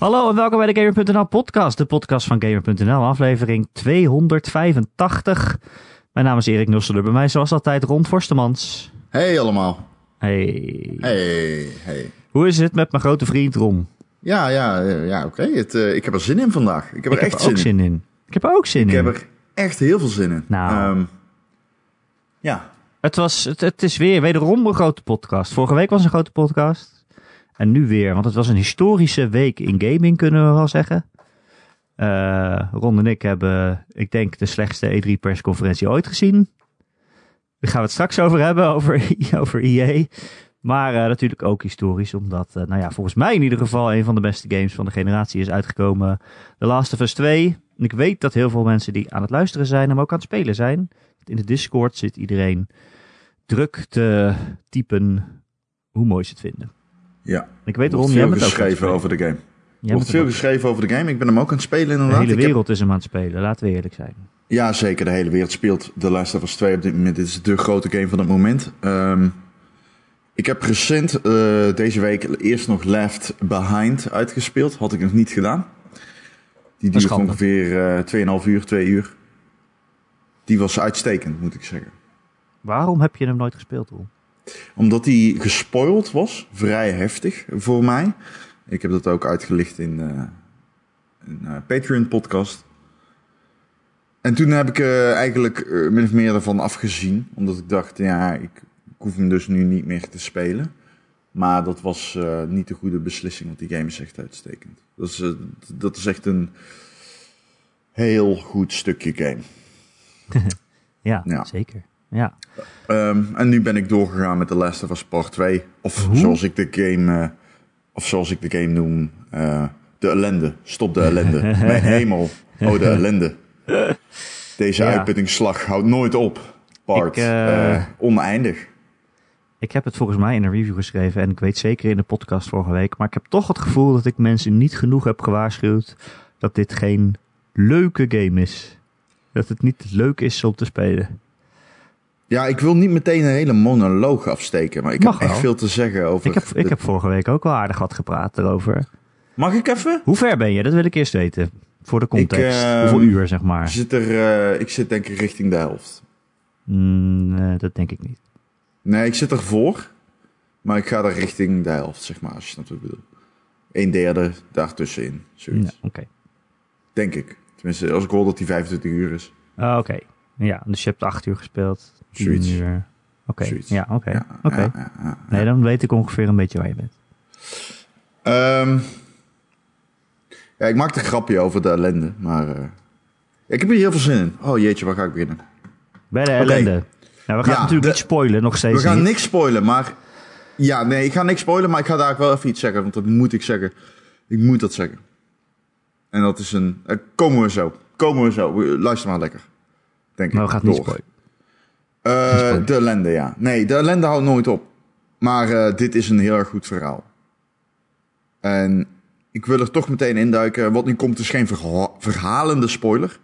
Hallo en welkom bij de Gamer.nl podcast, de podcast van Gamer.nl, aflevering 285. Mijn naam is Erik Nusselder, bij mij zoals altijd Ron Forstemans. Hey allemaal. Hey. Hey, hey. Hoe is het met mijn grote vriend Ron? Ja, ja, ja oké. Eh, Ik heb er zin in vandaag. Ik heb er Ik echt heb er ook zin in. zin in. Ik heb er ook zin Ik in. heb er echt heel veel zin in. Nou. Ehm, ja. Het, was, het, het is weer wederom een grote podcast. Vorige week was een grote podcast. En nu weer, want het was een historische week in gaming, kunnen we wel zeggen. Eh, Ron en ik hebben, ik denk, de slechtste E3-persconferentie ooit gezien. Daar gaan we het straks over hebben, over, over EA. Maar eh, natuurlijk ook historisch, omdat, eh, nou ja, volgens mij in ieder geval een van de beste games van de generatie is uitgekomen. The Last of Us 2. En ik weet dat heel veel mensen die aan het luisteren zijn, hem ook aan het spelen zijn. In de Discord zit iedereen druk te typen hoe mooi ze het vinden. Ja. Ik weet, Ron, veel geschreven over de game. Er wordt veel geschreven over de game. Ik ben hem ook aan het spelen De inderdaad. hele Ik heb- wereld is hem aan het spelen, laten we eerlijk zijn. Ja, zeker. De hele wereld speelt The Last of Us 2 op dit moment. Dit is de grote game van het moment. Ehm, ik heb recent eh, deze week eerst nog Left Behind uitgespeeld. Had ik nog niet gedaan. Die duurt schande. ongeveer eh 2,5 uur, 2 uur. Die was uitstekend, moet ik zeggen. Waarom heb je hem nooit gespeeld, Ron? Omdat die gespoild was, vrij heftig voor mij. Ik heb dat ook uitgelicht in eh, een eh, Patreon-podcast. En toen heb ik eh, eigenlijk eh, min of meer ervan afgezien. Omdat ik dacht, ja, ik, ik hoef hem dus nu niet meer te spelen. Maar dat was eh, niet de goede beslissing, want die game is echt uitstekend. Dat is, eh, dat is echt een heel goed stukje game. Ja, Ja. zeker. Ja. Ehm, en nu ben ik doorgegaan met The Last of Us Part 2. Of zoals ik de game, eh, of zoals ik de game noem, eh, de ellende. Stop de ellende. Mijn hemel. Oh, de ellende. Deze Ja. uitputtingsslag houdt nooit op. Part. Ik, eh, oneindig. Ik heb het volgens mij in een review geschreven en ik weet zeker in de podcast vorige week. Maar ik heb toch het gevoel dat ik mensen niet genoeg heb gewaarschuwd dat dit geen leuke game is. Dat het niet leuk is om te spelen. Ja, ik wil niet meteen een hele monoloog afsteken. Maar ik Mag heb echt wel. veel te zeggen over... Ik heb, ik heb vorige week ook wel aardig wat gepraat erover. Mag ik even? Hoe ver ben je? Dat wil ik eerst weten. Voor de context. ehm, Hoeveel uur, zeg maar. zit, er, eh, ik zit denk ik richting de helft. Mm, eh, dat denk ik niet. Nee, ik zit ervoor. Maar ik ga er richting de helft, zeg maar, als je snapt wat ik bedoel. Een derde daartussenin, zoiets. Ja, Oké. Denk ik. Tenminste, als ik hoor dat die 25 uur is. Ah, Oké. Ja, dus je hebt acht uur gespeeld. Zoiets. uur. Oké. Ja, oké. Ja, Oké. ja, ja. Nee, dan weet ik ongeveer een beetje waar je bent. Ehm, ja, ik maakte een grapje over de ellende, maar... eh, ik heb hier heel veel zin in. Oh jeetje, waar ga ik beginnen? Bij de ellende. Nou, we gaan natuurlijk de- niet spoilen, nog steeds We gaan niet. niks spoilen, maar... Ja, nee, ik ga niks spoilen, maar ik ga daar wel even iets zeggen. Want dat moet ik zeggen. Ik moet dat zeggen. En dat is een... eh, komen we zo. Komen we zo. Luister maar lekker. Denk Maar ik. we gaan het niet spoilen. Eh, de ellende, ja. Nee, de ellende houdt nooit op. Maar eh, dit is een heel erg goed verhaal. En ik wil er toch meteen induiken. Wat nu komt is geen verha- verhalende spoiler.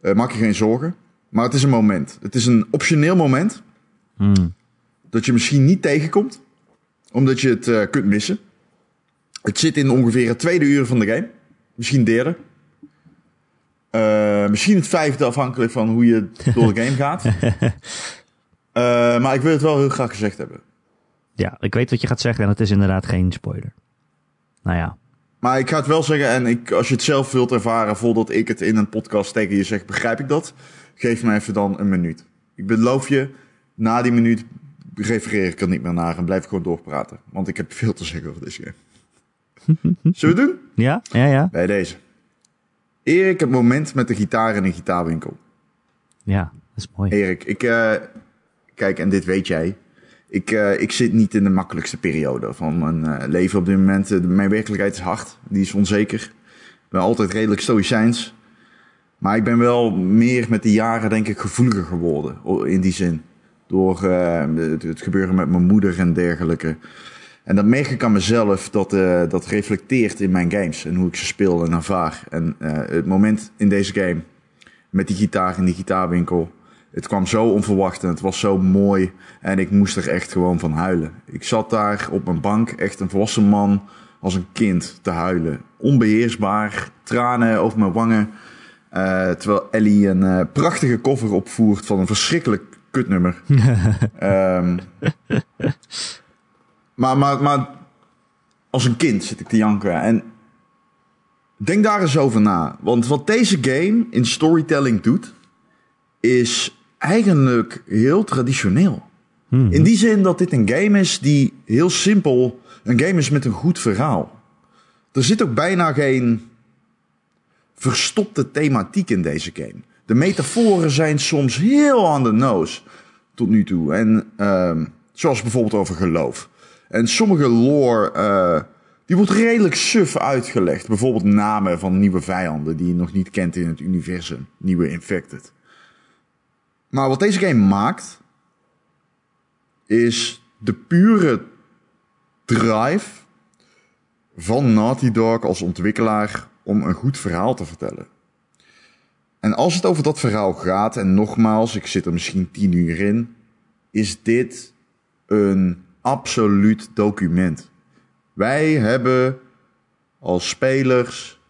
Eh, maak je geen zorgen. Maar het is een moment. Het is een optioneel moment. Hmm. Dat je misschien niet tegenkomt. Omdat je het kunt missen. Het zit in ongeveer het tweede uur van de game. Misschien derde. Eh, misschien het vijfde afhankelijk van hoe je door de game gaat. Eh, maar ik wil het wel heel graag gezegd hebben. Ja, ik weet wat je gaat zeggen en het is inderdaad geen spoiler. Nou ja, Maar ik ga het wel zeggen, en ik, als je het zelf wilt ervaren voordat ik het in een podcast tegen je zeg, begrijp ik dat. Geef me even dan een minuut. Ik beloof je, na die minuut refereer ik er niet meer naar en blijf ik gewoon doorpraten. Want ik heb veel te zeggen over deze game. Zullen we het doen? ja, ja, ja. Bij deze. Erik, het moment met de gitaar in een gitaarwinkel. Ja, dat is mooi. Erik, ik, eh, kijk, en dit weet jij. Ik, eh, ik zit niet in de makkelijkste periode van mijn eh, leven op dit moment. Mijn werkelijkheid is hard, die is onzeker. Ik ben altijd redelijk stoïcijns. Maar ik ben wel meer met de jaren, denk ik, gevoeliger geworden. In die zin. Door het, het gebeuren met mijn moeder en dergelijke. En dat merk ik aan mezelf, dat, eh, dat reflecteert in mijn games. En hoe ik ze speel en ervaar. En eh, het moment in deze game, met die gitaar in die gitaarwinkel. Het kwam zo onverwacht en het was zo mooi. En ik moest er echt gewoon van huilen. Ik zat daar op mijn bank, echt een volwassen man. als een kind te huilen. Onbeheersbaar, tranen over mijn wangen. Eh, terwijl Ellie een prachtige cover opvoert van een verschrikkelijk kutnummer. Ehm maar, maar, maar als een kind zit ik te janken. En denk daar eens over na. Want wat deze game in storytelling doet, is eigenlijk heel traditioneel. In die zin dat dit een game is die heel simpel een game is met een goed verhaal. Er zit ook bijna geen verstopte thematiek in deze game. De metaforen zijn soms heel on the nose tot nu toe. En ehm, zoals bijvoorbeeld over geloof. En sommige lore, eh, die wordt redelijk suf uitgelegd. Bijvoorbeeld namen van nieuwe vijanden die je nog niet kent in het universum. Nieuwe infected. Maar wat deze game maakt, is de pure drive van Naughty Dog als ontwikkelaar om een goed verhaal te vertellen. En als het over dat verhaal gaat, en nogmaals, ik zit er misschien tien uur in, is dit een absoluut document. Wij hebben als spelers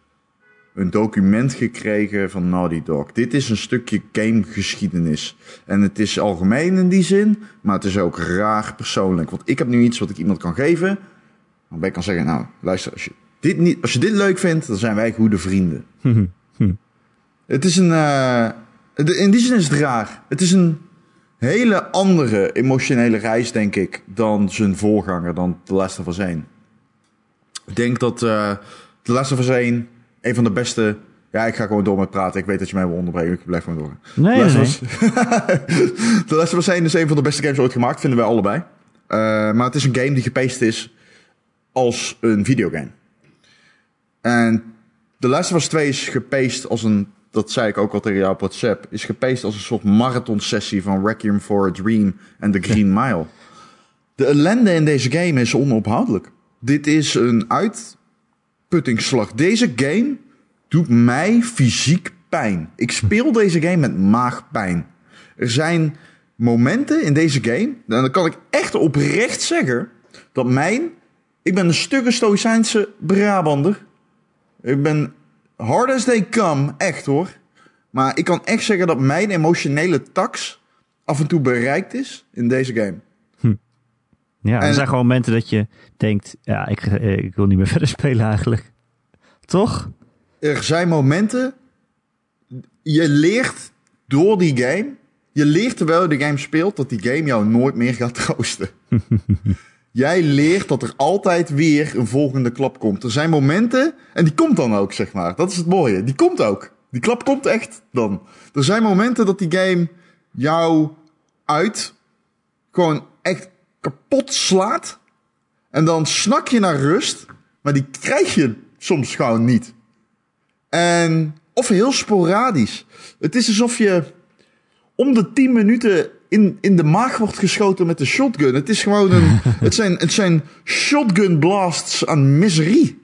een document gekregen van Naughty Dog. Dit is een stukje gamegeschiedenis. En het is algemeen in die zin, maar het is ook raar persoonlijk. Want ik heb nu iets wat ik iemand kan geven. Waarbij ik kan zeggen, nou, luister, als je dit, niet, als je dit leuk vindt, dan zijn wij goede vrienden. het is een... eh, in die zin is het raar. Het is een hele andere emotionele reis, denk ik, dan zijn voorganger, dan The Last of Us 1. Ik denk dat eh The Last of Us 1 een van de beste... Ja, ik ga gewoon door met praten. Ik weet dat je mij wil onderbreken. Ik blijf gewoon door. Nee, The Last nee, of Us- The Last of Us 1 is een van de beste games ooit gemaakt, vinden wij allebei. Eh, maar het is een game die gepaced is als een videogame. En The Last of Us 2 is gepaced als een, dat zei ik ook al tegen jou op WhatsApp, is gepaced als een soort marathon sessie van Requiem for a Dream en The Green Mile. De ellende in deze game is onophoudelijk. Dit is een uitputtingsslag. Deze game doet mij fysiek pijn. Ik speel deze game met maagpijn. Er zijn momenten in deze game, en dan kan ik echt oprecht zeggen, dat mijn, ik ben een stukke stoïcijnse Brabander. Ik ben hard as they come, echt hoor. Maar ik kan echt zeggen dat mijn emotionele tax af en toe bereikt is in deze game. Ja, er zijn gewoon momenten dat je denkt, ja, ik, eh, ik wil niet meer verder spelen eigenlijk. Toch? Er zijn momenten, je leert door die game, je leert terwijl je de game speelt, dat die game jou nooit meer gaat troosten. Jij leert dat er altijd weer een volgende klap komt. Er zijn momenten, en die komt dan ook, zeg maar. Dat is het mooie. Die komt ook. Die klap komt echt dan. Er zijn momenten dat die game jou uit gewoon echt kapot slaat. En dan snak je naar rust, maar die krijg je soms gewoon niet. En, of heel sporadisch. Het is alsof je om de 10 minuten in, in de maag wordt geschoten met een shotgun. Het is gewoon een. het, zijn, het zijn shotgun blasts aan miserie.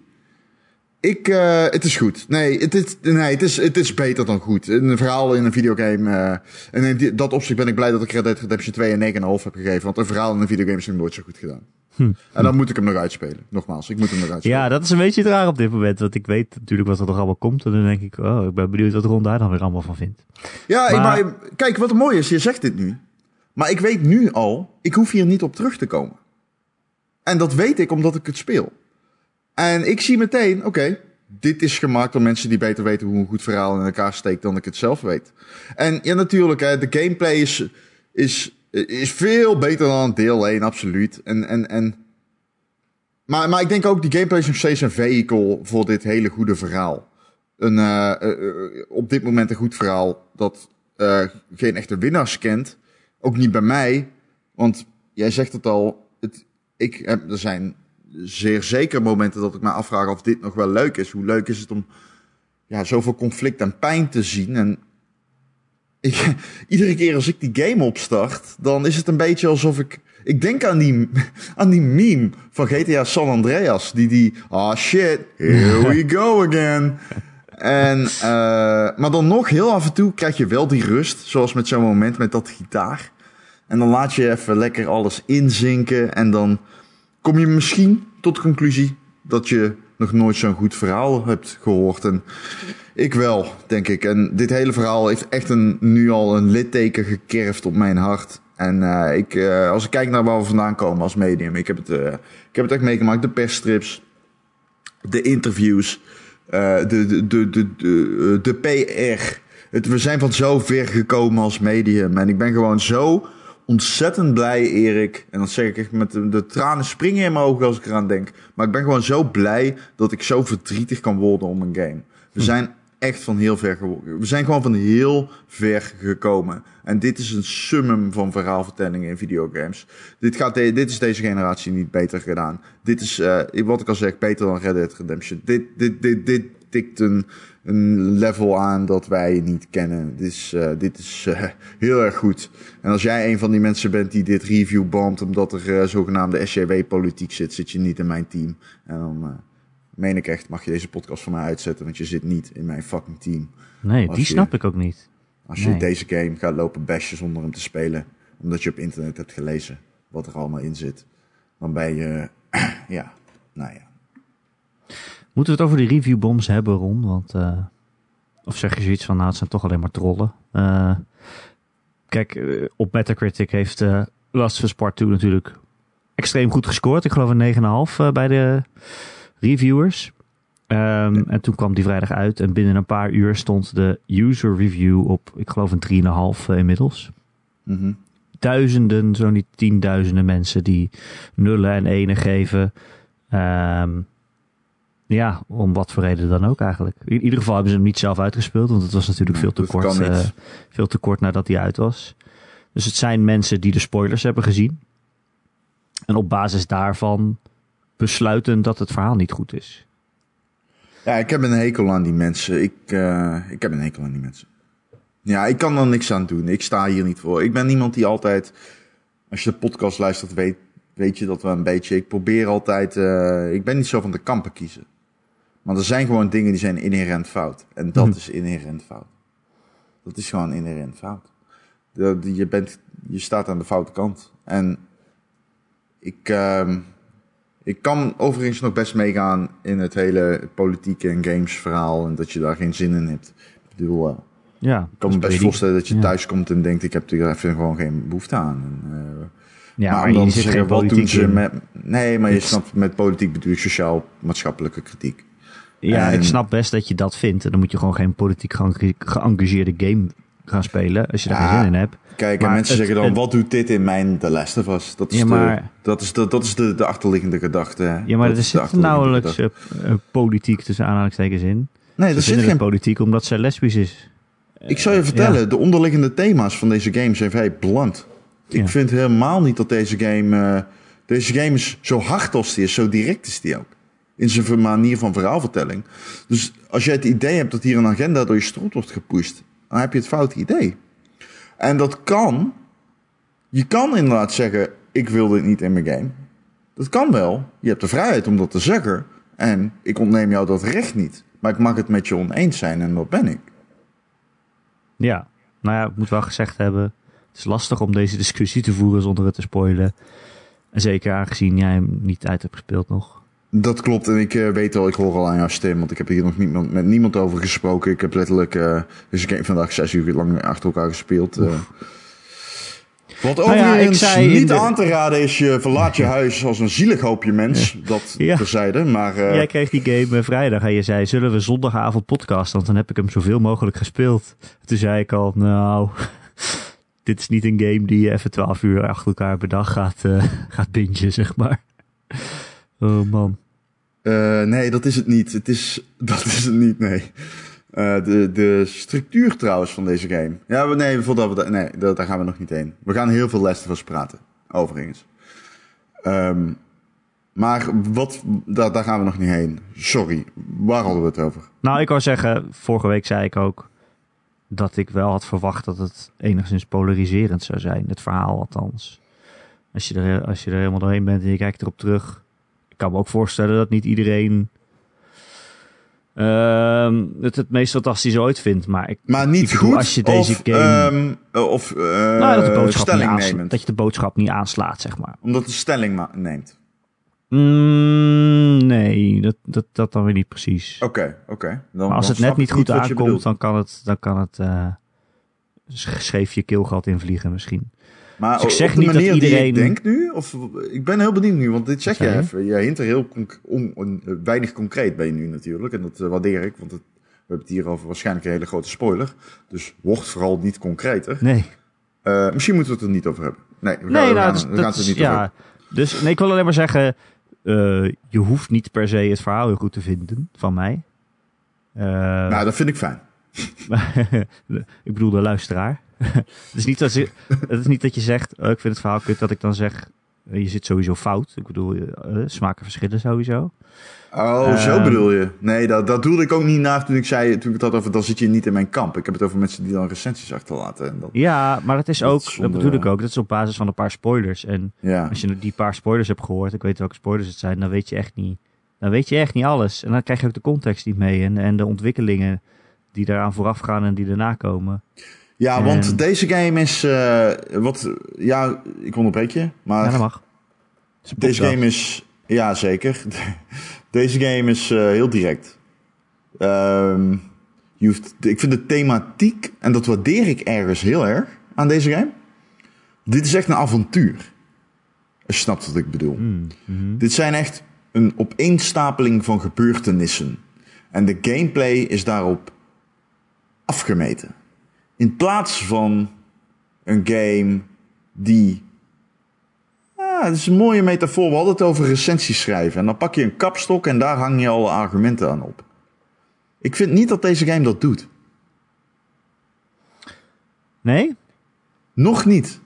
Ik, eh, het is goed. Nee, het is, nee het, is, het is beter dan goed. Een verhaal in een videogame. eh, en in die- dat opzicht ben ik blij dat ik Red Dead Redemption 2 een 9,5 heb gegeven. Want een verhaal in een videogame is nog nooit zo goed gedaan. En dan moet ik hem nog uitspelen. Nogmaals, ik moet hem nog uitspelen. Ja, dat is een beetje het raar op dit moment. Want ik weet natuurlijk wat er nog allemaal komt. En dan denk ik, oh, ik ben benieuwd wat Ron daar dan weer allemaal van vindt. Ja, ik- Maar- maar, kijk, wat mooi is, je zegt dit nu. Maar ik weet nu al, ik hoef hier niet op terug te komen. En dat weet ik omdat ik het speel. En ik zie meteen, oké, dit is gemaakt door mensen die beter weten hoe een goed verhaal in elkaar steekt dan ik het zelf weet. En ja, natuurlijk, hè, de gameplay is, is, is veel beter dan deel 1, absoluut. En, en, en, maar, maar ik denk ook, die gameplay is nog steeds een vehicle voor dit hele goede verhaal. Een, eh, eh, eh, op dit moment een goed verhaal dat geen echte winnaars kent. Ook niet bij mij. Want jij zegt het al. Het, ik heb, er zijn zeer zeker momenten dat ik me afvraag of dit nog wel leuk is. Hoe leuk is het om ja, zoveel conflict en pijn te zien. En ik, iedere keer als ik die game opstart, dan is het een beetje alsof ik. Ik denk aan die, aan die meme van GTA San Andreas. Die die. Ah shit, here we go again. En, uh, maar dan nog, heel af en toe krijg je wel die rust. Zoals met zo'n moment met dat gitaar. En dan laat je even lekker alles inzinken. En dan kom je misschien tot de conclusie. dat je nog nooit zo'n goed verhaal hebt gehoord. En ik wel, denk ik. En dit hele verhaal heeft echt een, nu al een litteken gekerfd op mijn hart. En uh, ik, uh, als ik kijk naar waar we vandaan komen als medium, ik heb het, uh, ik heb het echt meegemaakt. De persstrips, de interviews, de, de, de, de, de, de PR. Het, we zijn van zo ver gekomen als medium. En ik ben gewoon zo ontzettend blij, Erik. En dat zeg ik echt met de, de, tranen springen in mijn ogen als ik eraan denk. Maar ik ben gewoon zo blij dat ik zo verdrietig kan worden om een game. We zijn echt van heel ver geworden. We zijn gewoon van heel ver gekomen. En dit is een summum van verhaalvertellingen in videogames. Dit, gaat dit is deze generatie niet beter gedaan. Dit is, uh, wat ik al zeg, beter dan Red Dead Redemption. Dit, dit, dit, dit tikt een, een level aan dat wij niet kennen. Dit is, uh, dit is uh, heel erg goed. En als jij een van die mensen bent die dit review bomt omdat er zogenaamde SJW-politiek zit, zit je niet in mijn team. En dan meen ik echt, mag je deze podcast van mij uitzetten, want je zit niet in mijn fucking team. Nee, die snap ik ook niet. Als je deze game gaat lopen bashen zonder hem te spelen, omdat je op internet hebt gelezen wat er allemaal in zit, dan ben je, ja, nou ja. Moeten we het over die reviewbombs hebben, Ron? Want, uh, of zeg je zoiets van, nou, het zijn toch alleen maar trollen. Uh, kijk, uh, op Metacritic heeft Last of Us Part 2 natuurlijk extreem goed gescoord. Ik geloof een 9,5 bij de reviewers. Um, en toen kwam die vrijdag uit en binnen een paar uur stond de user review op, ik geloof een 3,5 uh, inmiddels. Mm -hmm. Duizenden, zo niet tienduizenden mensen die nullen en enen geven. Um, ja, om wat voor reden dan ook eigenlijk. In ieder geval hebben ze hem niet zelf uitgespeeld, want het was natuurlijk veel te kort, uh, veel te kort nadat hij uit was. Dus het zijn mensen die de spoilers hebben gezien. En op basis daarvan besluiten dat het verhaal niet goed is. Ja, ik heb een hekel aan die mensen. Ik, uh, ik heb een hekel aan die mensen. Ja, ik kan er niks aan doen. Ik sta hier niet voor. Ik ben iemand die altijd, als je de podcast luistert, weet, weet je dat we een beetje. Ik probeer altijd. Uh, ik ben niet zo van de kampen kiezen. Maar er zijn gewoon dingen die zijn inherent fout. En dat hm. is inherent fout. Dat is gewoon inherent fout. Je, bent, je staat aan de foute kant. En ik. Uh, ik kan overigens nog best meegaan in het hele politieke en games verhaal. En dat je daar geen zin in hebt. Ik bedoel, uh, ja, ik kan me best voorstellen dat je ja. thuis komt en denkt: ik heb er even gewoon geen behoefte aan. En, uh, ja, maar, maar om dan je zit zeggen, geen wat doen politiek ze in. met. Nee, maar je snapt, met politiek bedoel ik sociaal-maatschappelijke kritiek. Ja, En- ik snap best dat je dat vindt. En dan moet je gewoon geen politiek geënga- geëngageerde game gaan spelen. Als je daar Ja, geen zin in hebt. Kijk, Maar en mensen het- zeggen dan: het- wat doet dit in mijn The Last of Us? Dat is, Ja, maar- de, dat is, de, dat is de, de achterliggende gedachte. Ja, maar Dat er zit nauwelijks eh, eh, politiek tussen aanhalingstekens in. Nee, Ze er zit geen politiek omdat ze lesbisch is. Ik zou je vertellen, de onderliggende thema's van deze game zijn vrij blunt. Ik Ja. vind helemaal niet dat deze game... eh, deze game is zo hard als die is, zo direct is die ook. In zijn manier van verhaalvertelling. Dus als jij het idee hebt dat hier een agenda door je strot wordt gepusht... dan heb je het foute idee. En dat kan... Je kan inderdaad zeggen, ik wil dit niet in mijn game. Dat kan wel. Je hebt de vrijheid om dat te zeggen. En ik ontneem jou dat recht niet. Maar ik mag het met je oneens zijn en dat ben ik. Ja, nou ja, ik moet wel gezegd hebben. Het is lastig om deze discussie te voeren zonder het te spoilen. En zeker aangezien jij hem niet uit hebt gespeeld nog. Dat klopt en ik eh, weet al, ik hoor al aan jouw stem, want ik heb hier nog niemand, met niemand over gesproken. Ik heb letterlijk eh deze game vandaag zes uur lang achter elkaar gespeeld. eh. Wat Nou ja, overigens ik niet de- aan te raden is, je verlaat je huis als een zielig hoopje mens. Dat Ja. terzijde, maar Jij kreeg die game vrijdag en je zei, zullen we zondagavond podcasten? Want dan heb ik hem zoveel mogelijk gespeeld. Toen zei ik al, nou, dit is niet een game die je even 12 uur achter elkaar per dag gaat, eh gaat bingen, zeg maar. Oh man. eh, nee, dat is het niet. Het is, dat is het niet, nee. Eh, de, de structuur trouwens van deze game. Ja, we- nee, voordat we da- nee, da- daar gaan we nog niet heen. We gaan heel veel of Us praten, overigens. Ehm, maar wat, daar, daar gaan we nog niet heen. Sorry, waar hadden we het over? Nou, ik wou zeggen, vorige week zei ik ook dat ik wel had verwacht dat het enigszins polariserend zou zijn. Het verhaal althans. Als je er, als je er helemaal doorheen bent en je kijkt erop terug. Ik kan me ook voorstellen dat niet iedereen ehm, het het meest fantastisch ooit vindt. Maar ik, Maar niet Ik goed als je deze of, game- ehm, eh, of eh, nou, dat, de boodschap niet dat je de boodschap niet aanslaat, zeg maar. Omdat de stelling neemt. Mm, nee, dat, dat, dat dan weer niet precies. Oké, oké. Maar als het net niet goed aankomt, dan kan het, dan kan het sch- scheef je keelgat invliegen misschien. Maar Dus ik zeg niet dat die iedereen- ik denk nu, of ik ben heel benieuwd nu, want dit zeg je even. Je hint er heel eh, weinig concreet bij nu natuurlijk, en dat eh, waardeer ik, want het, we hebben het hier over waarschijnlijk een hele grote spoiler. Dus word vooral niet concreter. Nee, Eh, misschien moeten we het er niet over hebben. Nee, we gaan, nee we nou, gaan, dat, we gaan het er niet over ja. hebben. Dus nee, ik wil alleen maar zeggen, je hoeft niet per se het verhaal heel goed te vinden van mij. Nou, dat vind ik fijn. ik bedoel de luisteraar. het, is niet dat je, het is niet dat je zegt, oh, ik vind het verhaal kut, dat ik dan zeg, eh, je zit sowieso fout. Ik bedoel, eh, smaken verschillen sowieso. Oh, zo Ehm. bedoel je. Nee, dat, dat doelde ik ook niet naar toen ik zei, toen ik het had over, dan zit je niet in mijn kamp. Ik heb het over mensen die dan recensies achterlaten. En dat, Ja, maar dat is ook, dat zonder- bedoel ik ook, dat is op basis van een paar spoilers. En ja. als je die paar spoilers hebt gehoord, ik weet welke spoilers het zijn, dan weet je echt niet, dan weet je echt niet alles. En dan krijg je ook de context niet mee en, en de ontwikkelingen die daaraan vooraf gaan en die daarna komen. Ja, want En- deze game is, eh, wat, ja, ik onderbreek je, maar Ja, dat mag. Deze game is, ja zeker. Deze game is eh, heel direct. Ehm, je hoeft, ik vind de thematiek, en dat waardeer ik ergens heel erg aan deze game. Dit is echt een avontuur. Als je snapt wat ik bedoel. Hmm, mhm. Dit zijn echt een opeenstapeling van gebeurtenissen. En de gameplay is daarop afgemeten. In plaats van een game die. Ah, het is een mooie metafoor. We hadden het over recensies schrijven. En dan pak je een kapstok en daar hang je alle argumenten aan op. Ik vind niet dat deze game dat doet. Nee? Nog niet.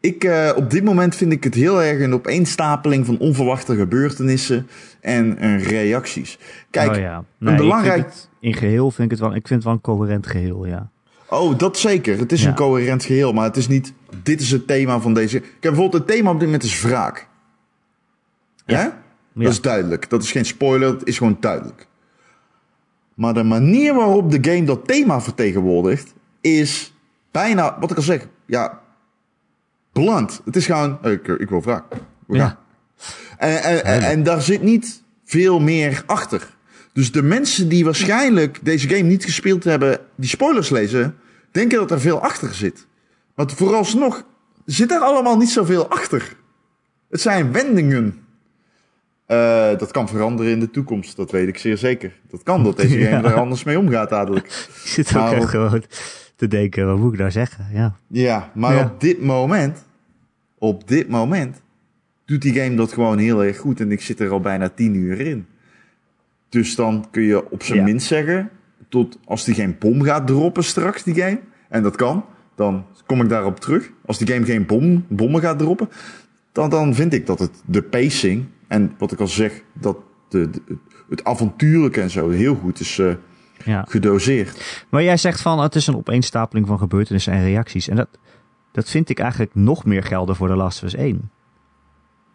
Ik, eh, op dit moment vind ik het heel erg een opeenstapeling van onverwachte gebeurtenissen en eh, reacties. Kijk, oh, ja. Nee, belangrijk- het, in geheel vind ik het wel, ik vind het wel een coherent geheel, ja. Oh, dat zeker. Het is Ja. een coherent geheel, maar het is niet. Dit is het thema van deze. Kijk, bijvoorbeeld het thema op dit moment is wraak. Ja. Dat is duidelijk. Dat is geen spoiler, het is gewoon duidelijk. Maar de manier waarop de game dat thema vertegenwoordigt, is bijna, wat ik al zeg, ja, blunt. Het is gewoon, ik, ik wil wraak. We gaan. Ja. En, en, en, en daar zit niet veel meer achter. Dus de mensen die waarschijnlijk deze game niet gespeeld hebben, die spoilers lezen, denken dat er veel achter zit. Maar vooralsnog zit er allemaal niet zoveel achter. Het zijn wendingen. Eh, dat kan veranderen in de toekomst, dat weet ik zeer zeker. Dat kan, dat deze game Ja. er anders mee omgaat dadelijk. Ik zit ook Maar echt op- gewoon te denken, wat moet ik nou zeggen? Ja. Ja, maar Ja. op dit moment, op dit moment, doet die game dat gewoon heel erg goed. En ik zit er al bijna tien uur in. Dus dan kun je op zijn Ja. minst zeggen, tot als die geen bom gaat droppen straks, die game. En dat kan, dan kom ik daarop terug. Als die game geen bom, bommen gaat droppen, dan, dan vind ik dat het de pacing en wat ik al zeg, dat de, de- het avontuurlijke en zo heel goed is eh, ja. gedoseerd. Maar jij zegt van, het is een opeenstapeling van gebeurtenissen en reacties. En dat, dat vind ik eigenlijk nog meer gelden voor The Last of Us 1.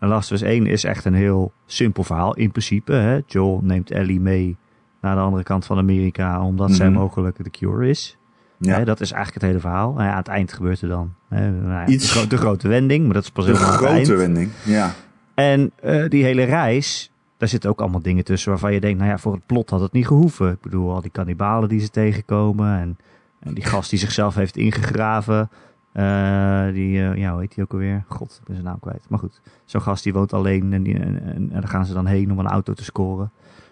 The Last of Us 1 is echt een heel simpel verhaal. In principe, hè? Joel neemt Ellie mee naar de andere kant van Amerika, omdat zij Mhm. mogelijk de cure is. Ja. Hè, dat is eigenlijk het hele verhaal. Nou ja, aan het eind gebeurt er dan hè, nou ja, Iets- de, gro- de grote wending, maar dat is pas De het eind. grote wending, ja. En eh, die hele reis, daar zitten ook allemaal dingen tussen waarvan je denkt, nou ja, voor het plot had het niet gehoeven. Ik bedoel, al die kannibalen die ze tegenkomen en, en die gast die zichzelf heeft ingegraven. Eh, die, eh, ja, hoe heet die ook alweer? God, ik ben zijn naam kwijt. Maar goed, zo'n gast die woont alleen en, die, en, en, en daar gaan ze dan heen om een auto te scoren.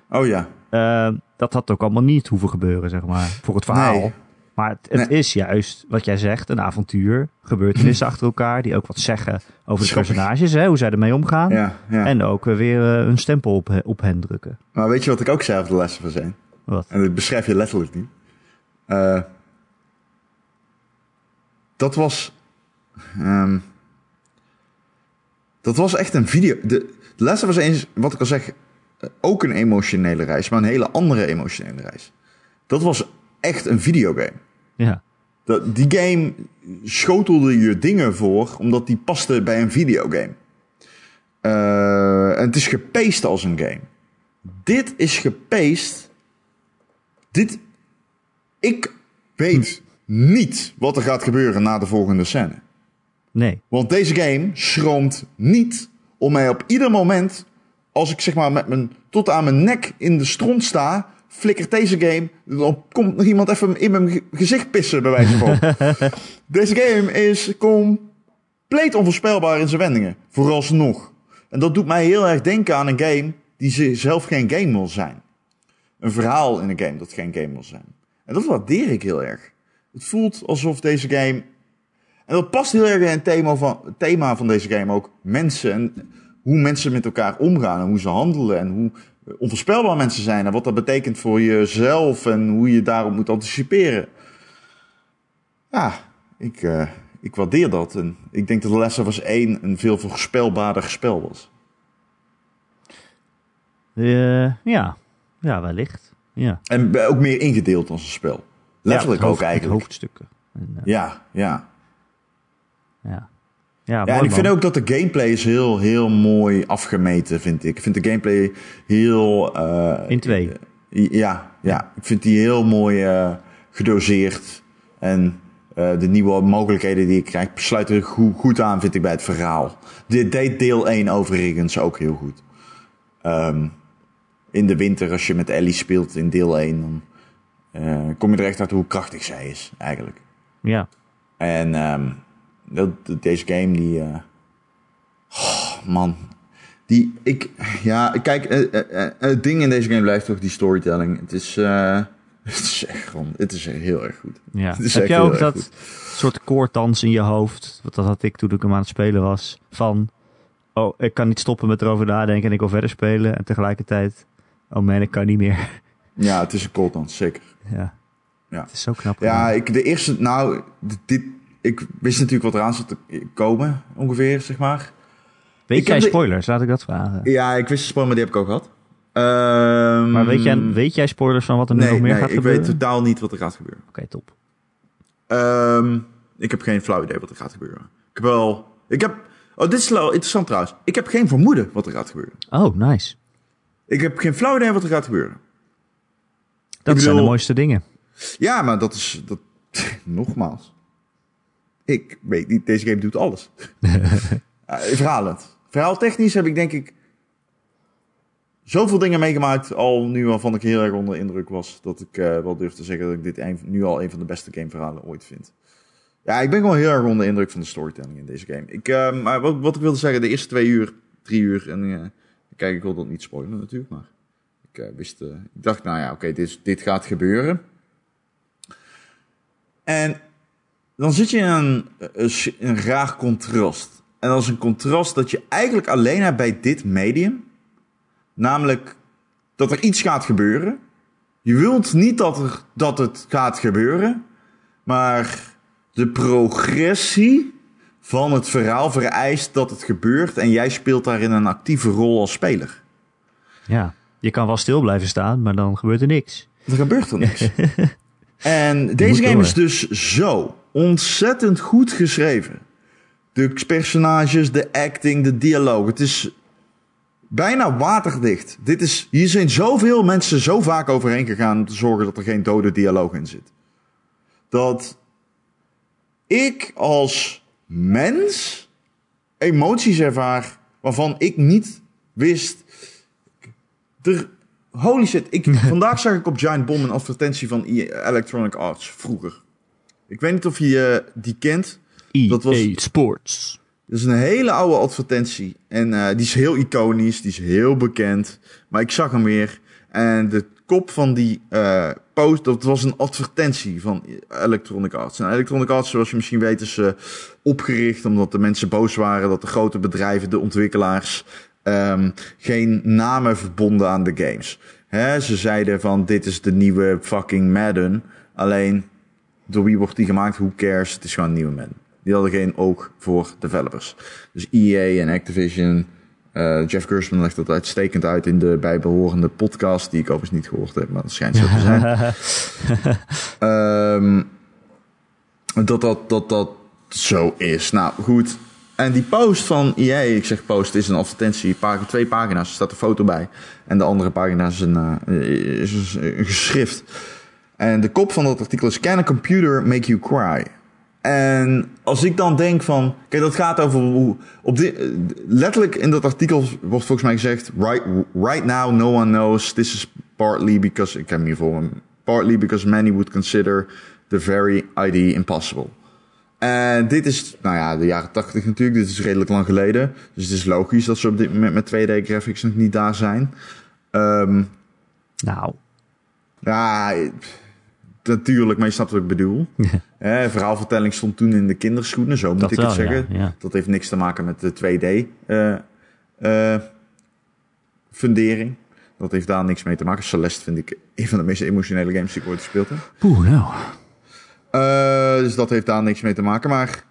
Oh ja. Eh, dat had ook allemaal niet hoeven gebeuren, zeg maar, voor het verhaal. Nee. Maar het, het Nee. is juist, wat jij zegt, een avontuur. Gebeurtenissen achter elkaar die ook wat zeggen over de personages, hè, hoe zij ermee omgaan. Ja, ja. En ook weer een stempel op, op hen drukken. Maar weet je wat ik ook zei over de lessen van zijn? Wat? En dat beschrijf je letterlijk niet. Eh, dat was. ehm, dat was echt een video. De, de les was eens, wat ik al zeg, ook een emotionele reis, maar een hele andere emotionele reis. Dat was echt een videogame. Ja. Dat, die game schotelde je dingen voor, omdat die paste bij een videogame. Eh, en het is gepaced als een game. Dit is gepaced. Dit. Ik weet niet wat er gaat gebeuren na de volgende scène. Nee. Want deze game schroomt niet om mij op ieder moment als ik zeg maar met mijn, tot aan mijn nek in de stront sta, flikkert deze game, dan komt nog iemand even in mijn ge- gezicht pissen, bij wijze van. deze game is compleet onvoorspelbaar in zijn wendingen, vooralsnog. En dat doet mij heel erg denken aan een game die ze- zelf geen game wil zijn. Een verhaal in een game dat geen game wil zijn. En dat waardeer ik heel erg. Het voelt alsof deze game en dat past heel erg in het thema van, het thema van deze game ook. Mensen en hoe mensen met elkaar omgaan en hoe ze handelen en hoe onvoorspelbaar mensen zijn en wat dat betekent voor jezelf en hoe je daarop moet anticiperen. Ja, ik, eh, ik waardeer dat en ik denk dat The Last of Us 1 een veel voorspelbaarder spel was. Eh, ja. ja, wellicht. Ja. En ook meer ingedeeld als een spel. Letterlijk Ja, ook eigenlijk. Hoofdstukken. En, eh, Ja, ja. ja. Ja, Ja, en ik vind ook dat de gameplay is heel, heel mooi afgemeten, vind ik. Ik vind de gameplay heel... eh, In twee. Ja, ja, ik vind die heel mooi eh, gedoseerd. En de nieuwe mogelijkheden die ik krijg sluiten er goed, goed aan, vind ik, bij het verhaal. Dit deed deel 1 overigens ook heel goed. Ehm, in de winter, als je met Ellie speelt in deel 1, dan eh, kom je er echt hoe krachtig zij is, eigenlijk. Ja. En ehm, dat, deze game, die. eh, oh, man. Die, ik. Ja, kijk, eh, het ding in deze game blijft toch die storytelling. Het is. het is echt gewoon. Het is heel erg goed. ja. Heb jij ook dat goed. soort koortdans in je hoofd? Want dat had ik toen ik hem aan het spelen was. Van, oh, ik kan niet stoppen met erover nadenken en ik wil verder spelen. En tegelijkertijd, oh man, ik kan niet meer. Ja, het is een dance, zeker. Ja. Ja. Het is zo knap. Ja, ik, de eerste. Nou, dit. Ik wist natuurlijk wat eraan zat te komen, ongeveer, zeg maar. weet ik jij de- spoilers? Laat ik dat vragen. Ja, ik wist de spoiler, maar die heb ik ook gehad. Ehm, Maar weet jij, weet jij spoilers van wat er nu nee, nog meer nee, gaat ik gebeuren? weet totaal niet wat er gaat gebeuren. Oké, top. Ehm, ik heb geen flauw idee wat er gaat gebeuren. Ik heb wel. Ik heb. Oh, dit is wel interessant trouwens. Ik heb geen vermoeden wat er gaat gebeuren. Oh, nice. Ik heb geen flauw idee wat er gaat gebeuren. Dat zijn de mooiste dingen. Ja, maar dat is. Dat, nogmaals. Ik weet niet, deze game doet alles. verhalend. Verhaaltechnisch heb ik denk ik. Zoveel dingen meegemaakt al nu waarvan ik heel erg onder de indruk was. Dat ik eh, wel durf te zeggen dat ik dit een, nu al een van de beste gameverhalen ooit vind. Ja, ik ben gewoon heel erg onder de indruk van de storytelling in deze game. Ik, eh, maar wat, wat ik wilde zeggen, de eerste twee uur, drie uur. En eh, kijk, ik wil dat niet spoilen natuurlijk. Maar ik eh, wist. eh, ik dacht, nou ja, oké, dit, dit gaat gebeuren. En dan zit je in een, een, een raar contrast. En dat is een contrast dat je eigenlijk alleen hebt bij dit medium. Namelijk dat er iets gaat gebeuren. Je wilt niet dat, er, dat het gaat gebeuren. Maar de progressie van het verhaal vereist dat het gebeurt. En jij speelt daarin een actieve rol als speler. Ja. Je kan wel stil blijven staan, maar dan gebeurt er niks. Er gebeurt er niks. en deze game door. is dus zo ontzettend goed geschreven. De personages, de acting, de dialoog. Het is bijna waterdicht. Dit is, hier zijn zoveel mensen zo vaak overheen gegaan om te zorgen dat er geen dode dialoog in zit. Dat ik als mens emoties ervaar waarvan ik niet wist. Er, holy shit. Ik, vandaag zag ik op Giant Bomb een advertentie van EA Electronic Arts vroeger. Ik weet niet of je eh, die kent. EA Dat was- E Sports. Dat is een hele oude advertentie. En eh, die is heel iconisch, die is heel bekend. Maar ik zag hem weer. En de kop van die eh, post, dat was een advertentie van Electronic Arts. En Electronic Arts, zoals je misschien weet, is opgericht omdat de mensen boos waren dat de grote bedrijven, de ontwikkelaars, ehm, geen namen verbonden aan de games. Ze zeiden van dit is de nieuwe fucking Madden. Alleen door wie wordt die gemaakt? Who cares? Het is gewoon een nieuwe Madden. Die hadden geen oog voor developers. Dus EA en Activision. eh, Jeff Gerstmann legt dat uitstekend uit in de bijbehorende podcast. Die ik overigens niet gehoord heb, maar dat schijnt zo te zijn. Ehm, dat, dat, dat dat zo is. Nou, goed. En die post van EA, ik zeg post, is een advertentie. Twee pagina's, er staat een foto bij. En de andere pagina is een, eh, is een geschrift. En de kop van dat artikel is: Can a computer make you cry? En als ik dan denk van, kijk, dat gaat over hoe, op dit, letterlijk in dat artikel wordt volgens mij gezegd, right, right now no one knows, this is partly because, ik heb hem hier voor partly because many would consider the very idea impossible. En dit is, nou ja, de jaren 80 natuurlijk, dit is redelijk lang geleden. Dus het is logisch dat ze op dit moment met 2D graphics nog niet daar zijn. Ehm, Nou, ja, natuurlijk, maar je snapt wat ik bedoel. Eh, verhaalvertelling stond toen in de kinderschoenen, zo moet Dat ik wel, het zeggen. ja, ja. Dat heeft niks te maken met de 2D eh, eh, fundering. Dat heeft daar niks mee te maken. Celeste vind ik een van de meest emotionele games die ik ooit gespeeld heb. poeh, nou. Eh, dus dat heeft daar niks mee te maken. Maar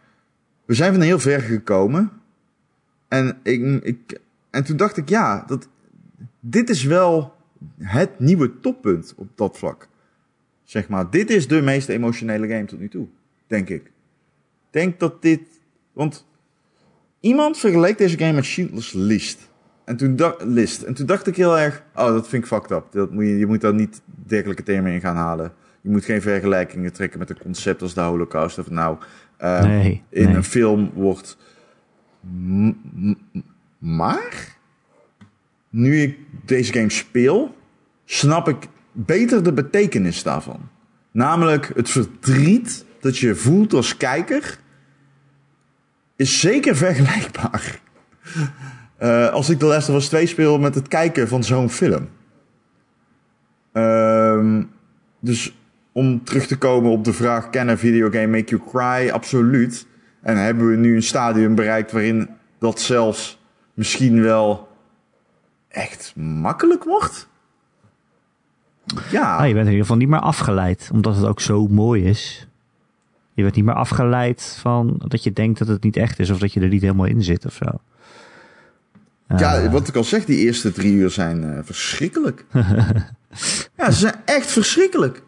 we zijn van heel ver gekomen. En, ik, ik, en toen dacht ik, ja, dat, dit is wel het nieuwe toppunt op dat vlak. Zeg maar, dit is de meest emotionele game tot nu toe, denk ik. Ik denk dat dit... Want iemand vergeleek deze game met Schindler's List. En toen, dacht, list. en toen dacht ik heel erg, oh, dat vind ik fucked up. Dat moet je, je moet daar niet dergelijke termen in gaan halen. Je moet geen vergelijkingen trekken met een concept als de Holocaust. Of nou, eh, Nee, in nee. een film wordt. Maar, nu ik deze game speel, snap ik beter de betekenis daarvan. Namelijk het verdriet dat je voelt als kijker, is zeker vergelijkbaar. Eh, als ik The Last of Us 2 speel met het kijken van zo'n film. Ehm, dus om terug te komen op de vraag: can a videogame make you cry? Absoluut. En hebben we nu een stadium bereikt waarin dat zelfs misschien wel echt makkelijk wordt? Ja. Ah, je bent in ieder geval niet meer afgeleid, omdat het ook zo mooi is. Je bent niet meer afgeleid van dat je denkt dat het niet echt is of dat je er niet helemaal in zit of zo. Ja, Eh, wat ik al zeg, die eerste drie uur zijn eh, verschrikkelijk. ja, ze zijn echt verschrikkelijk.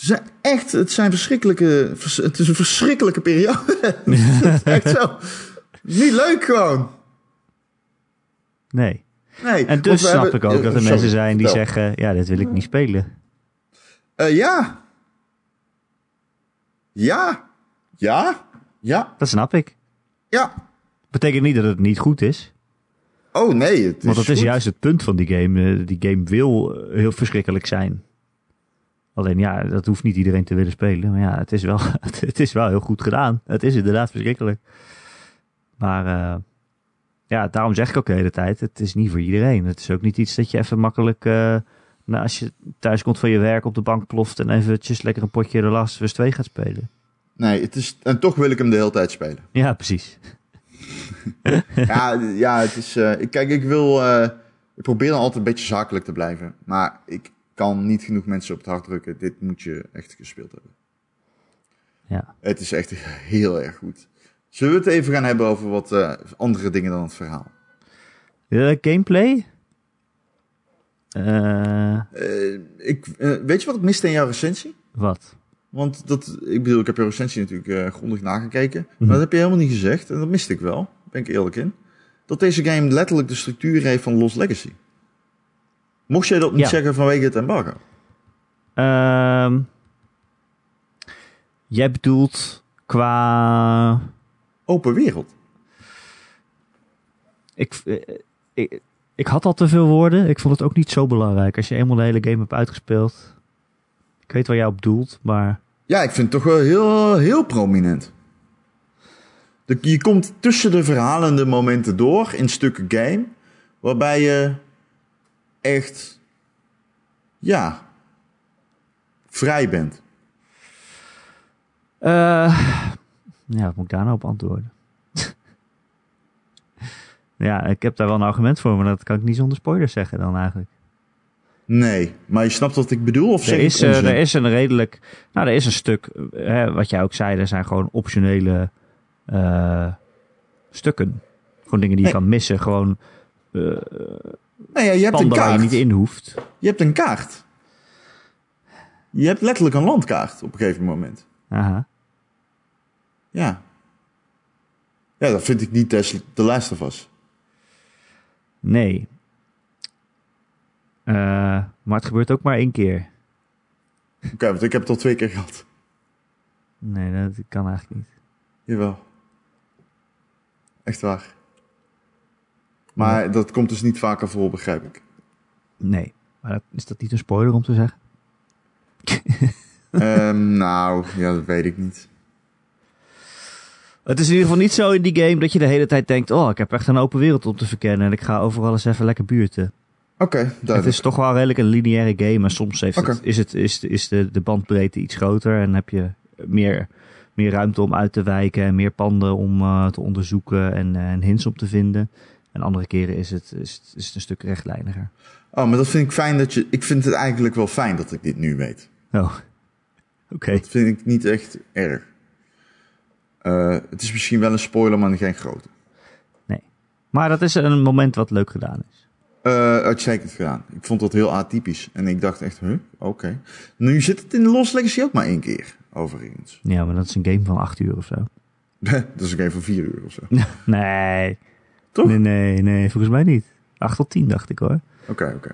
Zijn echt, het zijn verschrikkelijke, vers- het is een verschrikkelijke periode. Echt zo. Niet leuk gewoon. nee. Nee. En dus snap hebben- ik ook dat er sorry, mensen zijn die zeggen, ja, dit wil ik niet spelen. Eh, ja. Ja. Ja. Ja. Dat snap ik. Ja. Betekent niet dat het niet goed is. Oh nee, het is Want dat is juist het punt van die game. Eh, Die game wil eh, heel verschrikkelijk zijn. Alleen ja, dat hoeft niet iedereen te willen spelen. Maar ja, het is wel, het is wel heel goed gedaan. Het is inderdaad verschrikkelijk. Maar eh, ja, daarom zeg ik ook de hele tijd, het is niet voor iedereen. Het is ook niet iets dat je even makkelijk, eh, nou, als je thuis komt van je werk op de bank ploft en eventjes lekker een potje de Last of Us 2 gaat spelen. Nee, het is, en toch wil ik hem de hele tijd spelen. Ja, precies. ja, ja, het is. eh, kijk, ik wil. ik probeer dan altijd een beetje zakelijk te blijven. Maar ik kan niet genoeg mensen op het hart drukken. Dit moet je echt gespeeld hebben. Ja. Het is echt heel erg goed. Zullen we het even gaan hebben over wat eh, andere dingen dan het verhaal? Eh, gameplay? Eh, ik, weet je wat ik miste in jouw recensie? wat? Want dat, ik bedoel, ik heb jouw recensie natuurlijk grondig nagekeken. Mhm. Maar dat heb je helemaal niet gezegd. En dat miste ik wel. Ben ik eerlijk in. Dat deze game letterlijk de structuur heeft van Lost Legacy. Mocht jij dat niet Ja. zeggen vanwege het embargo? Ehm, jij bedoelt qua. Open wereld. Ik, eh, ik, ik had al te veel woorden. Ik vond het ook niet zo belangrijk. Als je eenmaal de hele game hebt uitgespeeld. Ik weet waar jij op doelt, maar. Ja, ik vind het toch wel heel, heel prominent. Je komt tussen de verhalende momenten door in stukken game. Waarbij je echt. Ja. Vrij bent. eh, ja, wat moet ik daar nou op antwoorden? ja, ik heb daar wel een argument voor, maar dat kan ik niet zonder spoilers zeggen dan eigenlijk. Nee, maar je snapt wat ik bedoel? Of Er is, eh, er is een redelijk. Nou, er is een stuk. hè, wat jij ook zei, er zijn gewoon optionele eh, stukken. Gewoon dingen die je kan missen. Gewoon Nee, ja, je hebt een waar je kaart. niet in hoeft. Je hebt een kaart. Je hebt letterlijk een landkaart op een gegeven moment. Aha. Ja. Ja, dat vind ik niet des- The Last of Us. Nee. Eh, maar het gebeurt ook maar één keer. Oké, want ik heb het al twee keer gehad. Nee, dat kan eigenlijk niet. Jawel. Echt waar. Maar dat komt dus niet vaker voor, begrijp ik. Nee. Maar dat, is dat niet een spoiler om te zeggen? Ehm, nou, ja, dat weet ik niet. Het is in ieder geval niet zo in die game dat je de hele tijd denkt... oh, ik heb echt een open wereld om te verkennen... en ik ga overal eens even lekker buurten. Oké, Het duidelijk. is toch wel redelijk een lineaire game... en soms heeft het, is, het, is, is de, de bandbreedte iets groter... en heb je meer, meer ruimte om uit te wijken... en meer panden om eh, te onderzoeken en, eh, en hints om te vinden. En andere keren is het, is, het- is het een stuk rechtlijniger. Oh, maar dat vind ik fijn dat je... Ik vind het eigenlijk wel fijn dat ik dit nu weet. Oh, oké. Dat vind ik niet echt erg. Eh, het is misschien wel een spoiler, maar geen grote. Nee. Maar dat is een moment wat leuk gedaan is. Eh, uitstekend gedaan. Ik vond dat heel atypisch. En ik dacht echt, huh, oké. Nu zit het in de Lost Legacy ook maar één keer, overigens. Ja, maar dat is een game van acht uur of zo. dat is ook even van vier uur of zo. Nee. Toch? Nee, nee, nee, volgens mij niet. 8 tot 10 dacht ik hoor. Oké, oké.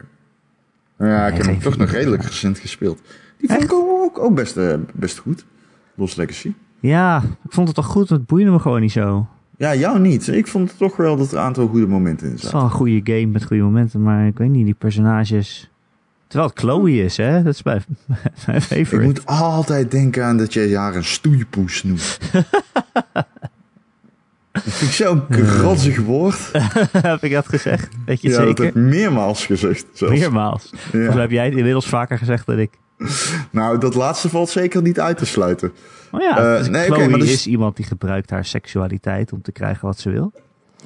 Nou Ja, ik heb hem toch nog redelijk recent gespeeld. Die vond ik ook, ook best, eh, best goed. Lost Legacy. Ja, ik vond het toch goed, het boeide me gewoon niet zo. Ja, jou niet. Ik vond toch wel dat er een aantal goede momenten in Het is zaten. wel een goede game met goede momenten, maar ik weet niet, die personages... Terwijl het Chloe is, hè? Dat is mijn, mijn favorite. Ik moet altijd denken aan dat jij haar een stoeipoes noemt. dat vind ik zo'n kratzig woord. heb ik dat gezegd? Weet je Ja, dat heb ik meermaals gezegd. Zelfs. Meermaals. Ja. heb jij het inmiddels vaker gezegd dan ik. Nou, dat laatste valt zeker niet uit te sluiten. Oh ja, Eh, dus nee, Chloe oké, maar dus- is iemand die gebruikt haar seksualiteit om te krijgen wat ze wil.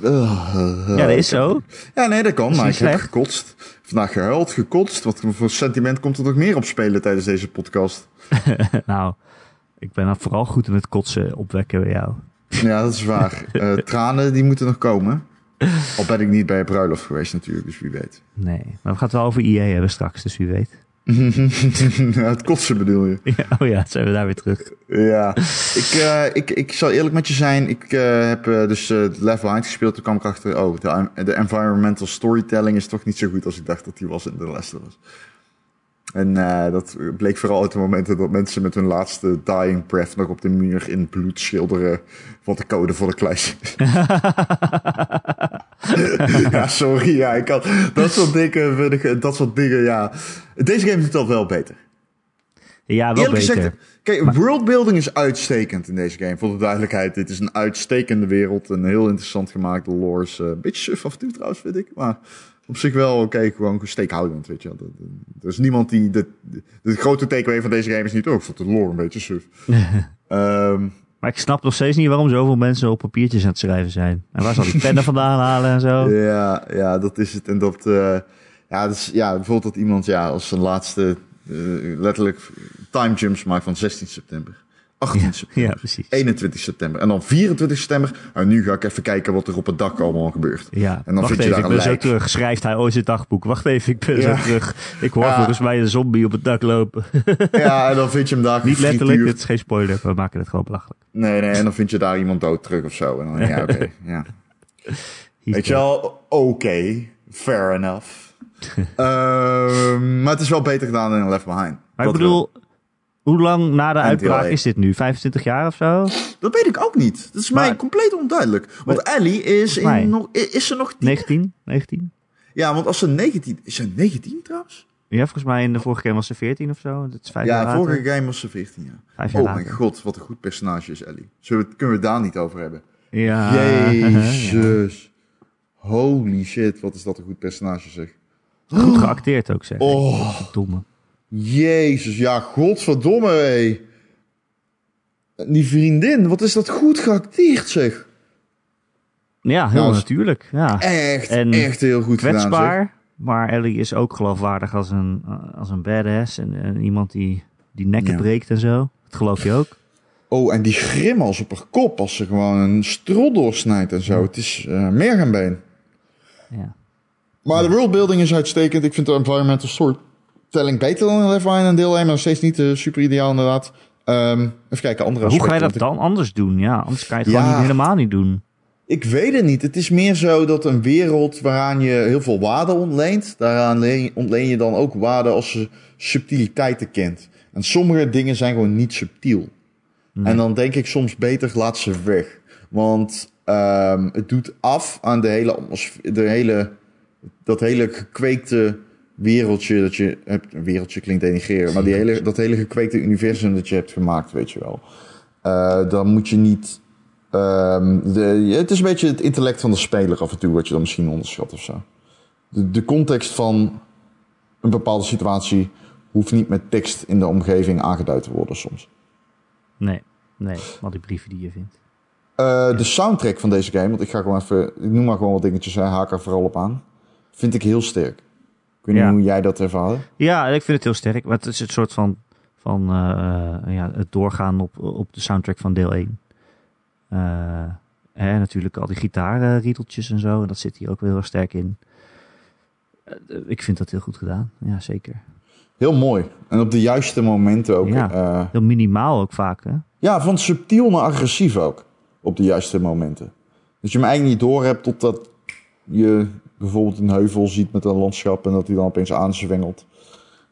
Uh, Ja, dat is zo. Ja, nee, dat kan. Maar ik heb slecht. gekotst. Vandaag gehuild, gekotst. Wat voor sentiment komt er nog meer op spelen tijdens deze podcast? nou, ik ben vooral goed in het kotsen opwekken bij jou. Ja, dat is waar. Eh, tranen, die moeten nog komen. Al ben ik niet bij bruiloft geweest natuurlijk, dus wie weet. Nee, maar we gaan het wel over EA hebben straks, dus wie weet. het kotsen bedoel je? Ja, oh ja, zijn we daar weer terug. Ja, ik, eh, ik, ik zal eerlijk met je zijn. Ik eh, heb dus eh Left Behind gespeeld. Toen kwam ik achter, oh, de, de environmental storytelling is toch niet zo goed als ik dacht dat die was in de of Us. En eh, dat bleek vooral uit de momenten dat mensen met hun laatste dying breath nog op de muur in bloed schilderen wat de code voor de klas is. ja, sorry. Ja, ik kan, dat soort dingen, vind ik- dat soort dingen, ja. Deze game doet dat wel beter. Ja, wel Eerlijk beter. gezegd, kijk, worldbuilding is uitstekend in deze game. Voor de duidelijkheid, dit is een uitstekende wereld. Een heel interessant gemaakte lore. Eh, Een beetje suf af en toe trouwens, vind ik. Maar op zich wel, oké, gewoon steekhoudend, weet je. Dat- Er is niemand die... De, de, de grote takeaway van deze game is niet... Oh, ik vond de lore een beetje suf. Ehm, Maar ik snap nog steeds niet waarom zoveel mensen op papiertjes aan het schrijven zijn. En waar zal die pennen vandaan halen en zo? ja, ja, dat is het. En dat... eh, ja, dus, ja, bijvoorbeeld dat iemand ja, als zijn laatste... eh, letterlijk time jumps maakt van 16 september. 18 september. Ja, precies. 21 september. En dan 24 september. En nu ga ik even kijken wat er op het dak allemaal gebeurt. Ja, En dan wacht vind je daar ik een ben zo terug. Schrijft hij ooit zijn dagboek. Wacht even, ik ben Ja. zo terug. Ik hoor Ja. volgens mij een zombie op het dak lopen. Ja, en dan vind je hem daar Niet letterlijk, dit is geen spoiler. We maken het gewoon belachelijk. Nee, nee, en dan vind je daar iemand dood terug of zo. En dan, ja, oké. ja. Weet je wel, oké. fair enough. Ehm, maar het is wel beter gedaan dan Left Behind. Maar ik bedoel, hoe lang na de En uitbraak is dit nu? 25 jaar of zo? Dat weet ik ook niet. Dat is mij compleet onduidelijk. Want Ellie is, in nog, is ze nog... 19? 19? Ja, want als ze 19... Is ze 19 trouwens? Ja, volgens mij in de vorige keer was ze 14 of zo. Dat is vijf jaar Ja, later. vorige game was ze 14 jaar. Vijf jaar Oh later. mijn god, wat een goed personage is Ellie. Zullen we, kunnen we het daar niet over hebben? Ja. Jezus. Holy shit, wat is dat een goed personage zeg. Goed geacteerd ook, zeg. Oh, Domme. Jezus, ja, godverdomme, hé. Die vriendin, wat is dat goed geacteerd, zeg. Ja, heel Nou, natuurlijk. Ja. Echt, En echt heel goed gedaan, zeg. Kwetsbaar. Maar Ellie is ook geloofwaardig als een, eh, als een badass. En, en iemand die, die nekken Ja. breekt en zo. Dat geloof je ook. Oh, en die grimas op haar kop als ze gewoon een strot doorsnijdt en zo. Het is eh meer been. Ja. Maar de worldbuilding is uitstekend. Ik vind de environmental storytelling beter dan Behind en deel 1, maar nog steeds niet eh, super ideaal inderdaad. Ehm, even kijken, andere hoe ga je dat dan anders doen? Ja, anders kan je het Ja. gewoon niet, helemaal niet doen. Ik weet het niet. Het is meer zo dat een wereld waaraan je heel veel waarde ontleent, daaraan leen- ontleen je dan ook waarde als je subtiliteiten kent. En sommige dingen zijn gewoon niet subtiel. Nee. En dan denk ik soms beter laat ze weg. Want ehm, het doet af aan de hele de hele, dat hele gekweekte wereldje dat je hebt. Een wereldje klinkt denigreren, maar die hele, dat hele gekweekte universum dat je hebt gemaakt, weet je wel. Eh, dan moet je niet. ehm, de, het is een beetje het intellect van de speler af en toe, wat je dan misschien onderschat of zo. De, de context van een bepaalde situatie hoeft niet met tekst in de omgeving aangeduid te worden soms. Nee, nee, al die brieven die je vindt. Eh, de soundtrack van deze game, want ik ga gewoon even, ik noem maar gewoon wat dingetjes, hè, haak er vooral op aan. Vind ik heel sterk. Ik weet niet hoe jij dat ervaarde. Ja, ik vind het heel sterk. Maar het is het soort van, van eh, eh, ja, het doorgaan op, op de soundtrack van deel 1. Eh, hè, natuurlijk al die gitarenriedeltjes en zo. En dat zit hier ook wel heel erg sterk in. Eh, ik vind dat heel goed gedaan. Ja, zeker. Heel mooi. En op de juiste momenten ook. Ja. Heel minimaal ook vaak, hè? ja van subtiel naar agressief ook. Op de juiste momenten. Dat je hem eigenlijk niet door hebt totdat je bijvoorbeeld een heuvel ziet met een landschap en dat hij dan opeens aanzwengelt.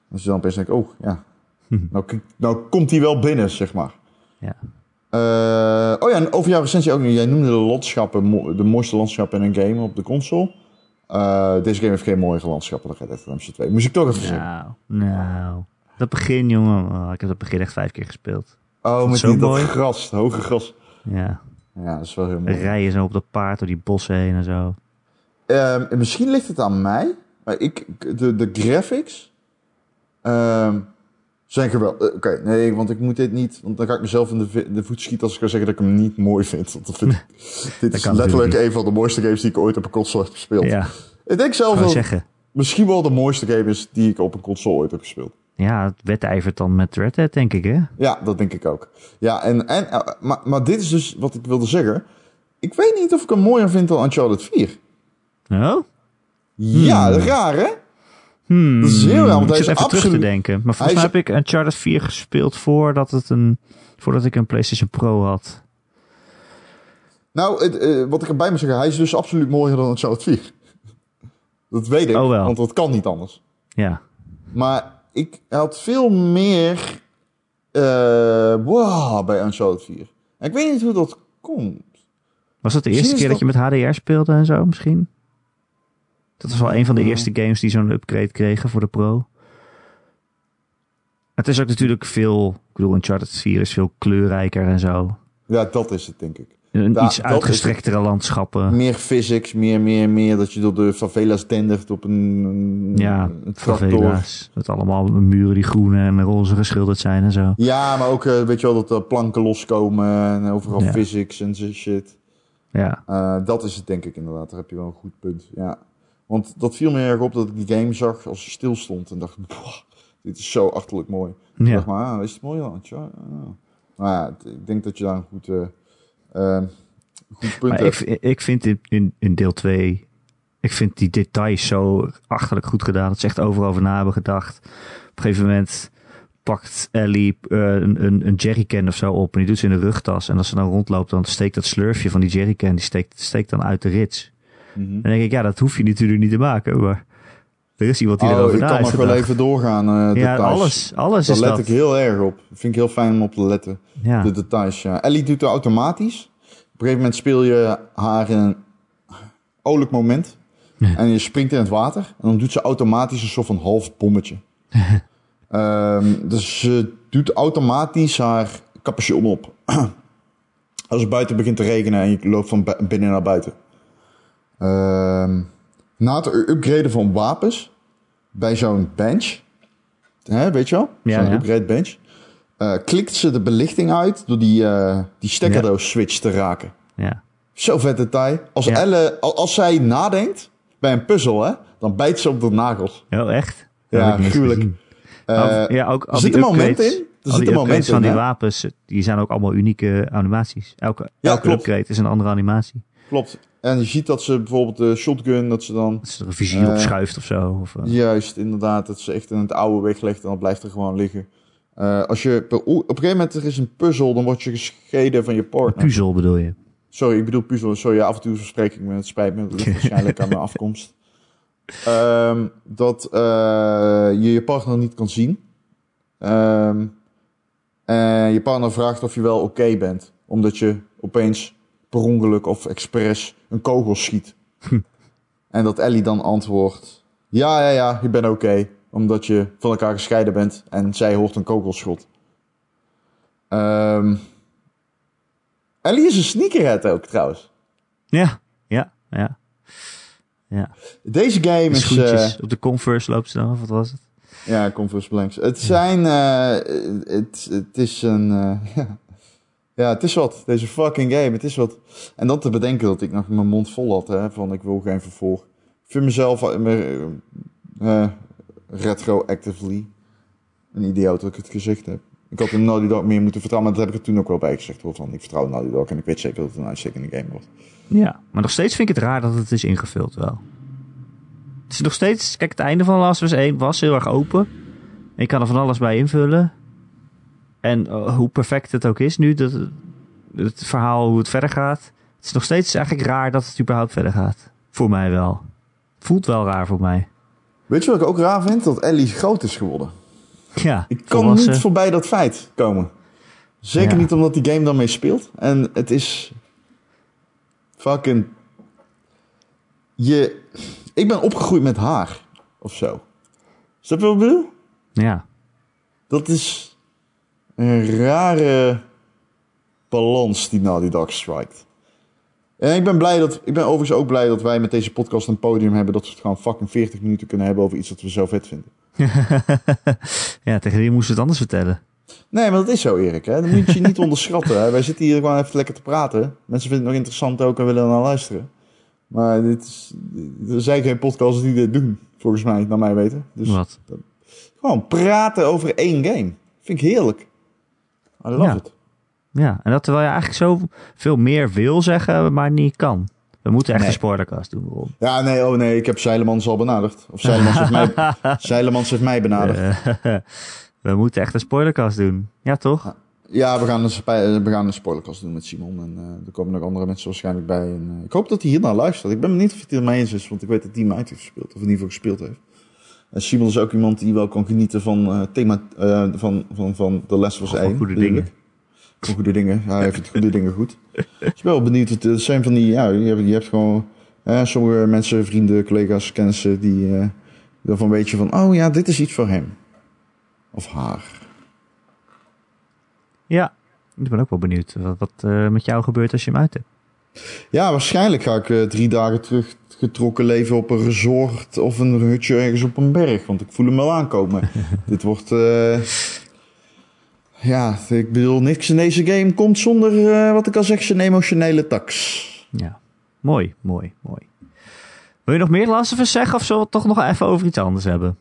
Dat je dan opeens denkt, oh ja, nou, nou komt hij wel binnen, zeg maar. Ja. Eh, oh ja, en over jouw recensie ook. Jij noemde de landschappen, de mooiste landschappen in een game op de console. Eh, deze game heeft geen mooie landschappen, dan Red Dead Redemption 2. Moest ik toch even zeggen. Nou, nou. Dat begin, jongen. Oh, ik heb dat begin echt vijf keer gespeeld. Oh, met die, dat gras, het hoge gras. Ja. Ja, dat is wel heel mooi. Rijden zo op dat paard door die bossen heen en zo. Ehm, en misschien ligt het aan mij, maar ik, de, de graphics ehm, zijn geweldig. Oké, nee, want ik moet dit niet, want dan ga ik mezelf in de, de voet schieten als ik ga zeggen dat ik hem niet mooi vind. Want dat vind ik, dit is letterlijk een van de mooiste games die ik ooit op een console heb gespeeld. Ja, Ik denk zelf zeggen. misschien wel de mooiste game is die ik op een console ooit heb gespeeld. Ja, het wedijvert dan met Red Dead, denk ik, hè? Ja, dat denk ik ook. Ja, en, en, eh, maar, maar dit is dus wat ik wilde zeggen. Ik weet niet of ik hem mooier vind dan Uncharted 4. Oh? Ja, raar hè? Hmm. Dat is heel raar, want ik hij zit is even terug te denken. Maar volgens mij is- heb ik Uncharted 4 gespeeld voordat, het een, voordat ik een PlayStation Pro had. Nou, het, eh, wat ik erbij moet zeggen, hij is dus absoluut mooier dan Uncharted 4. Dat weet ik, Oh, wel. want dat kan niet anders. Ja. Maar ik had veel meer eh wow, bij Uncharted 4. En ik weet niet hoe dat komt. Was dat de eerste keer dat je met HDR speelde en zo, misschien? Dat was wel een van de eerste games die zo'n upgrade kregen voor de Pro. Het is ook natuurlijk veel... Ik bedoel, Uncharted 4 is veel kleurrijker en zo. Ja, dat is het, denk ik. Een Da- iets uitgestrektere landschappen. Meer physics, meer, meer, meer dat je door de favelas dendert op een, Ja, een favela's. Met allemaal muren die groen en roze geschilderd zijn en zo. Ja, maar ook, eh, weet je wel, dat er planken loskomen en overal Ja. physics en zo shit. Ja, Eh, dat is het denk ik inderdaad. Daar heb je wel een goed punt. Ja. Want dat viel me erg op dat ik die game zag als hij stil stond. En dacht, "Boah, dit is zo achterlijk mooi. Ik ja. dacht maar, ah, is het mooi dan? Ah. Maar ja, het- ik denk dat je daar een goed, eh, goed punt Maar hebt. ik, ik vind in, in, in deel 2... Ik vind die details zo achterlijk goed gedaan. Dat ze echt overal over na hebben gedacht. Op een gegeven moment pakt Ellie eh, een, een, een jerrycan of zo op. En die doet ze in de rugtas. En als ze dan rondloopt, dan steekt dat slurfje van die jerrycan... die steekt, steekt dan uit de rits. Mhm. En dan denk ik, ja, dat hoef je natuurlijk niet te maken. Maar er is iemand die Oh, erover ik na kan heeft nog wel even doorgaan. eh Ja, details. alles, alles Daar is let dat. ik heel erg op. Vind ik heel fijn om op te letten. Ja. De details, ja. Ellie doet het automatisch. Op een gegeven moment speel je haar in een olijk moment. En je springt in het water. En dan doet ze automatisch een soort van half bommetje. Ehm, dus ze doet automatisch haar capuchon op. Als het buiten begint te regenen en je loopt van binnen naar buiten. Ehm, na het upgraden van wapens bij zo'n bench, hè, weet je wel? Ja, zo'n ja. upgrade bench. eh, klikt ze de belichting uit door die, eh die stekkerdoos switch te raken. ja. Zo vet detail. Als, Ja. Elle, al- als zij nadenkt bij een puzzel, hè, dan bijt ze op de nagels. Oh, echt? Ja, Dat gruwelijk. Eh, ja, ook al er zit een moment in. Er zit een moment upgrades van in, die hè? wapens, die zijn ook allemaal unieke animaties. Elke, Ja, elke klopt. upgrade is een andere animatie. Klopt. En je ziet dat ze bijvoorbeeld de shotgun, dat ze dan Dat ze er een vizier op Eh, schuift of zo. Of, eh, Juist, inderdaad. Dat ze echt in het oude weglegt en dan blijft er gewoon liggen. Eh, als je per, op een gegeven moment er is een puzzel, dan word je gescheiden van je partner. puzzel bedoel je? Sorry, ik bedoel puzzel. Sorry, af en toe verspreek ik me. Het spijt me. Dat waarschijnlijk aan mijn afkomst. Ehm, dat je je partner niet kan zien. Ehm, En je partner vraagt of je wel oké bent. Omdat je opeens per ongeluk of expres een kogel schiet. En dat Ellie dan antwoordt: Ja, ja, ja, ik ben oké. omdat je van elkaar gescheiden bent en zij hoort een kogelschot. Ehm Ellie is een sneakerhead ook trouwens. Ja, ja, ja. Ja. Deze game is. eh, op de Converse loopt ze dan, of wat was het? Ja, Converse Blanks. Het zijn, eh, het, het is een, eh, ja. Ja, het is wat. Deze fucking game, het is wat. En dan te bedenken dat ik nog mijn mond vol had, hè, van ik wil geen vervolg. Ik vind mezelf uh, uh, retroactively een idioot dat ik het gezegd heb. Ik had in Naughty Dog meer moeten vertrouwen, maar dat heb ik er toen ook wel bij gezegd. Hoor, van ik vertrouw Naughty Dog en ik weet zeker dat het een uitstekende game wordt. Ja, maar nog steeds vind ik het raar dat het is ingevuld wel. Het is nog steeds, kijk, het einde van Last of Us 1 was heel erg open. Je kan er van alles bij invullen. En uh, hoe perfect het ook is nu, dat, het verhaal, hoe het verder gaat. Het is nog steeds eigenlijk raar dat het überhaupt verder gaat. Voor mij wel. Voelt wel raar voor mij. Weet je wat ik ook raar vind? Dat Ellie groot is geworden. Ja, Ik kan volwassen. niet voorbij dat feit komen. Zeker Ja. niet omdat die game dan mee speelt. En het is. Fucking. Je. Ik ben opgegroeid met haar. Of zo. Snap je wat ik bedoel? Ja, Dat is. Een rare. balans die Naughty Dog strikt. En ik ben blij dat. Ik ben overigens ook blij dat wij met deze podcast een podium hebben. Dat we het gewoon fucking 40 minuten kunnen hebben over iets dat we zo vet vinden. ja tegen wie moest je het anders vertellen? Nee, maar dat is zo, Erik. Hè? Dat moet je niet onderschatten. Hè? Wij zitten hier gewoon even lekker te praten. Mensen vinden het nog interessant ook en willen er naar luisteren. Maar dit is, er zijn geen podcasts die dit doen, volgens mij, naar mij weten. Dus Wat? gewoon praten over één game. Vind ik heerlijk. I love Ja. it. Ja, en dat terwijl je eigenlijk zo veel meer wil zeggen, maar niet kan. We moeten echt Nee. een spoilercast doen. Ja, nee, oh nee, ik heb Zeilemans al benaderd. Of Zeilemans heeft mij, Zeilemans heeft mij benaderd. Eh, we moeten echt een spoilercast doen. Ja, toch? Ja, we gaan, een, spe- we gaan een spoilercast doen met Simon. En eh, er komen nog andere mensen waarschijnlijk bij. En, eh, ik hoop dat hij hier naar luistert. Ik ben benieuwd of hij het er mee eens is, want ik weet dat hij hem uit heeft gespeeld. Of in ieder geval gespeeld heeft. En Simon is ook iemand die wel kan genieten van eh thema eh, van, van, van The Last Van 1. goede dingen. Van goede dingen. Hij vindt goede dingen goed. Ik ben wel benieuwd. Het het zijn van die, ja, je hebt, je hebt gewoon eh, sommige mensen, vrienden, collega's, kennissen, die daarvan weet je van, oh ja, dit is iets voor hem. Of haar. Ja, ik ben ook wel benieuwd wat, wat eh, met jou gebeurt als je hem uit hebt. Ja, waarschijnlijk ga ik drie dagen teruggetrokken leven op een resort of een hutje ergens op een berg. Want ik voel hem wel aankomen. Dit wordt. eh, ja, ik bedoel, niks in deze game komt zonder, eh, wat ik al zeg, zijn emotionele tax. Ja, mooi, mooi, mooi. Wil je nog meer Last of Us zeggen of zullen we het toch nog even over iets anders hebben?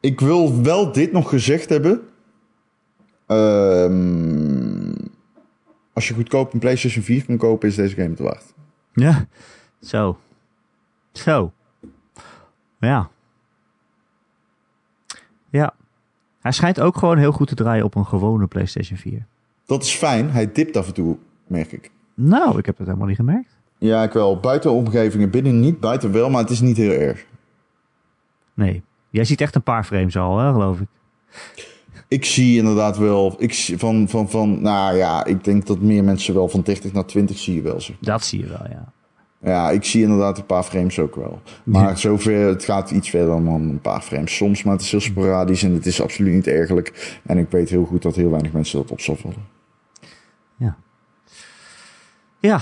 Ik wil wel dit nog gezegd hebben. Ehm, als je goedkoop een PlayStation 4 kan kopen, is deze game het waard. Ja, zo. Zo. Ja. Ja. Hij schijnt ook gewoon heel goed te draaien op een gewone PlayStation 4. Dat is fijn. Hij dipt af en toe, merk ik. Nou, ik heb het helemaal niet gemerkt. Ja, ik wel. Buiten omgevingen, binnen niet, buiten wel, maar het is niet heel erg. Nee. Jij ziet echt een paar frames al, hè, geloof ik. Ik zie inderdaad wel, ik zie van, van, van, nou ja, ik denk dat meer mensen wel van 30 naar 20 zie je wel. Zeg. Dat zie je wel, ja. Ja, ik zie inderdaad een paar frames ook wel. Maar zover, het gaat iets verder dan een paar frames soms, maar het is heel sporadisch en het is absoluut niet ergerlijk. En ik weet heel goed dat heel weinig mensen dat op zal vallen. Ja,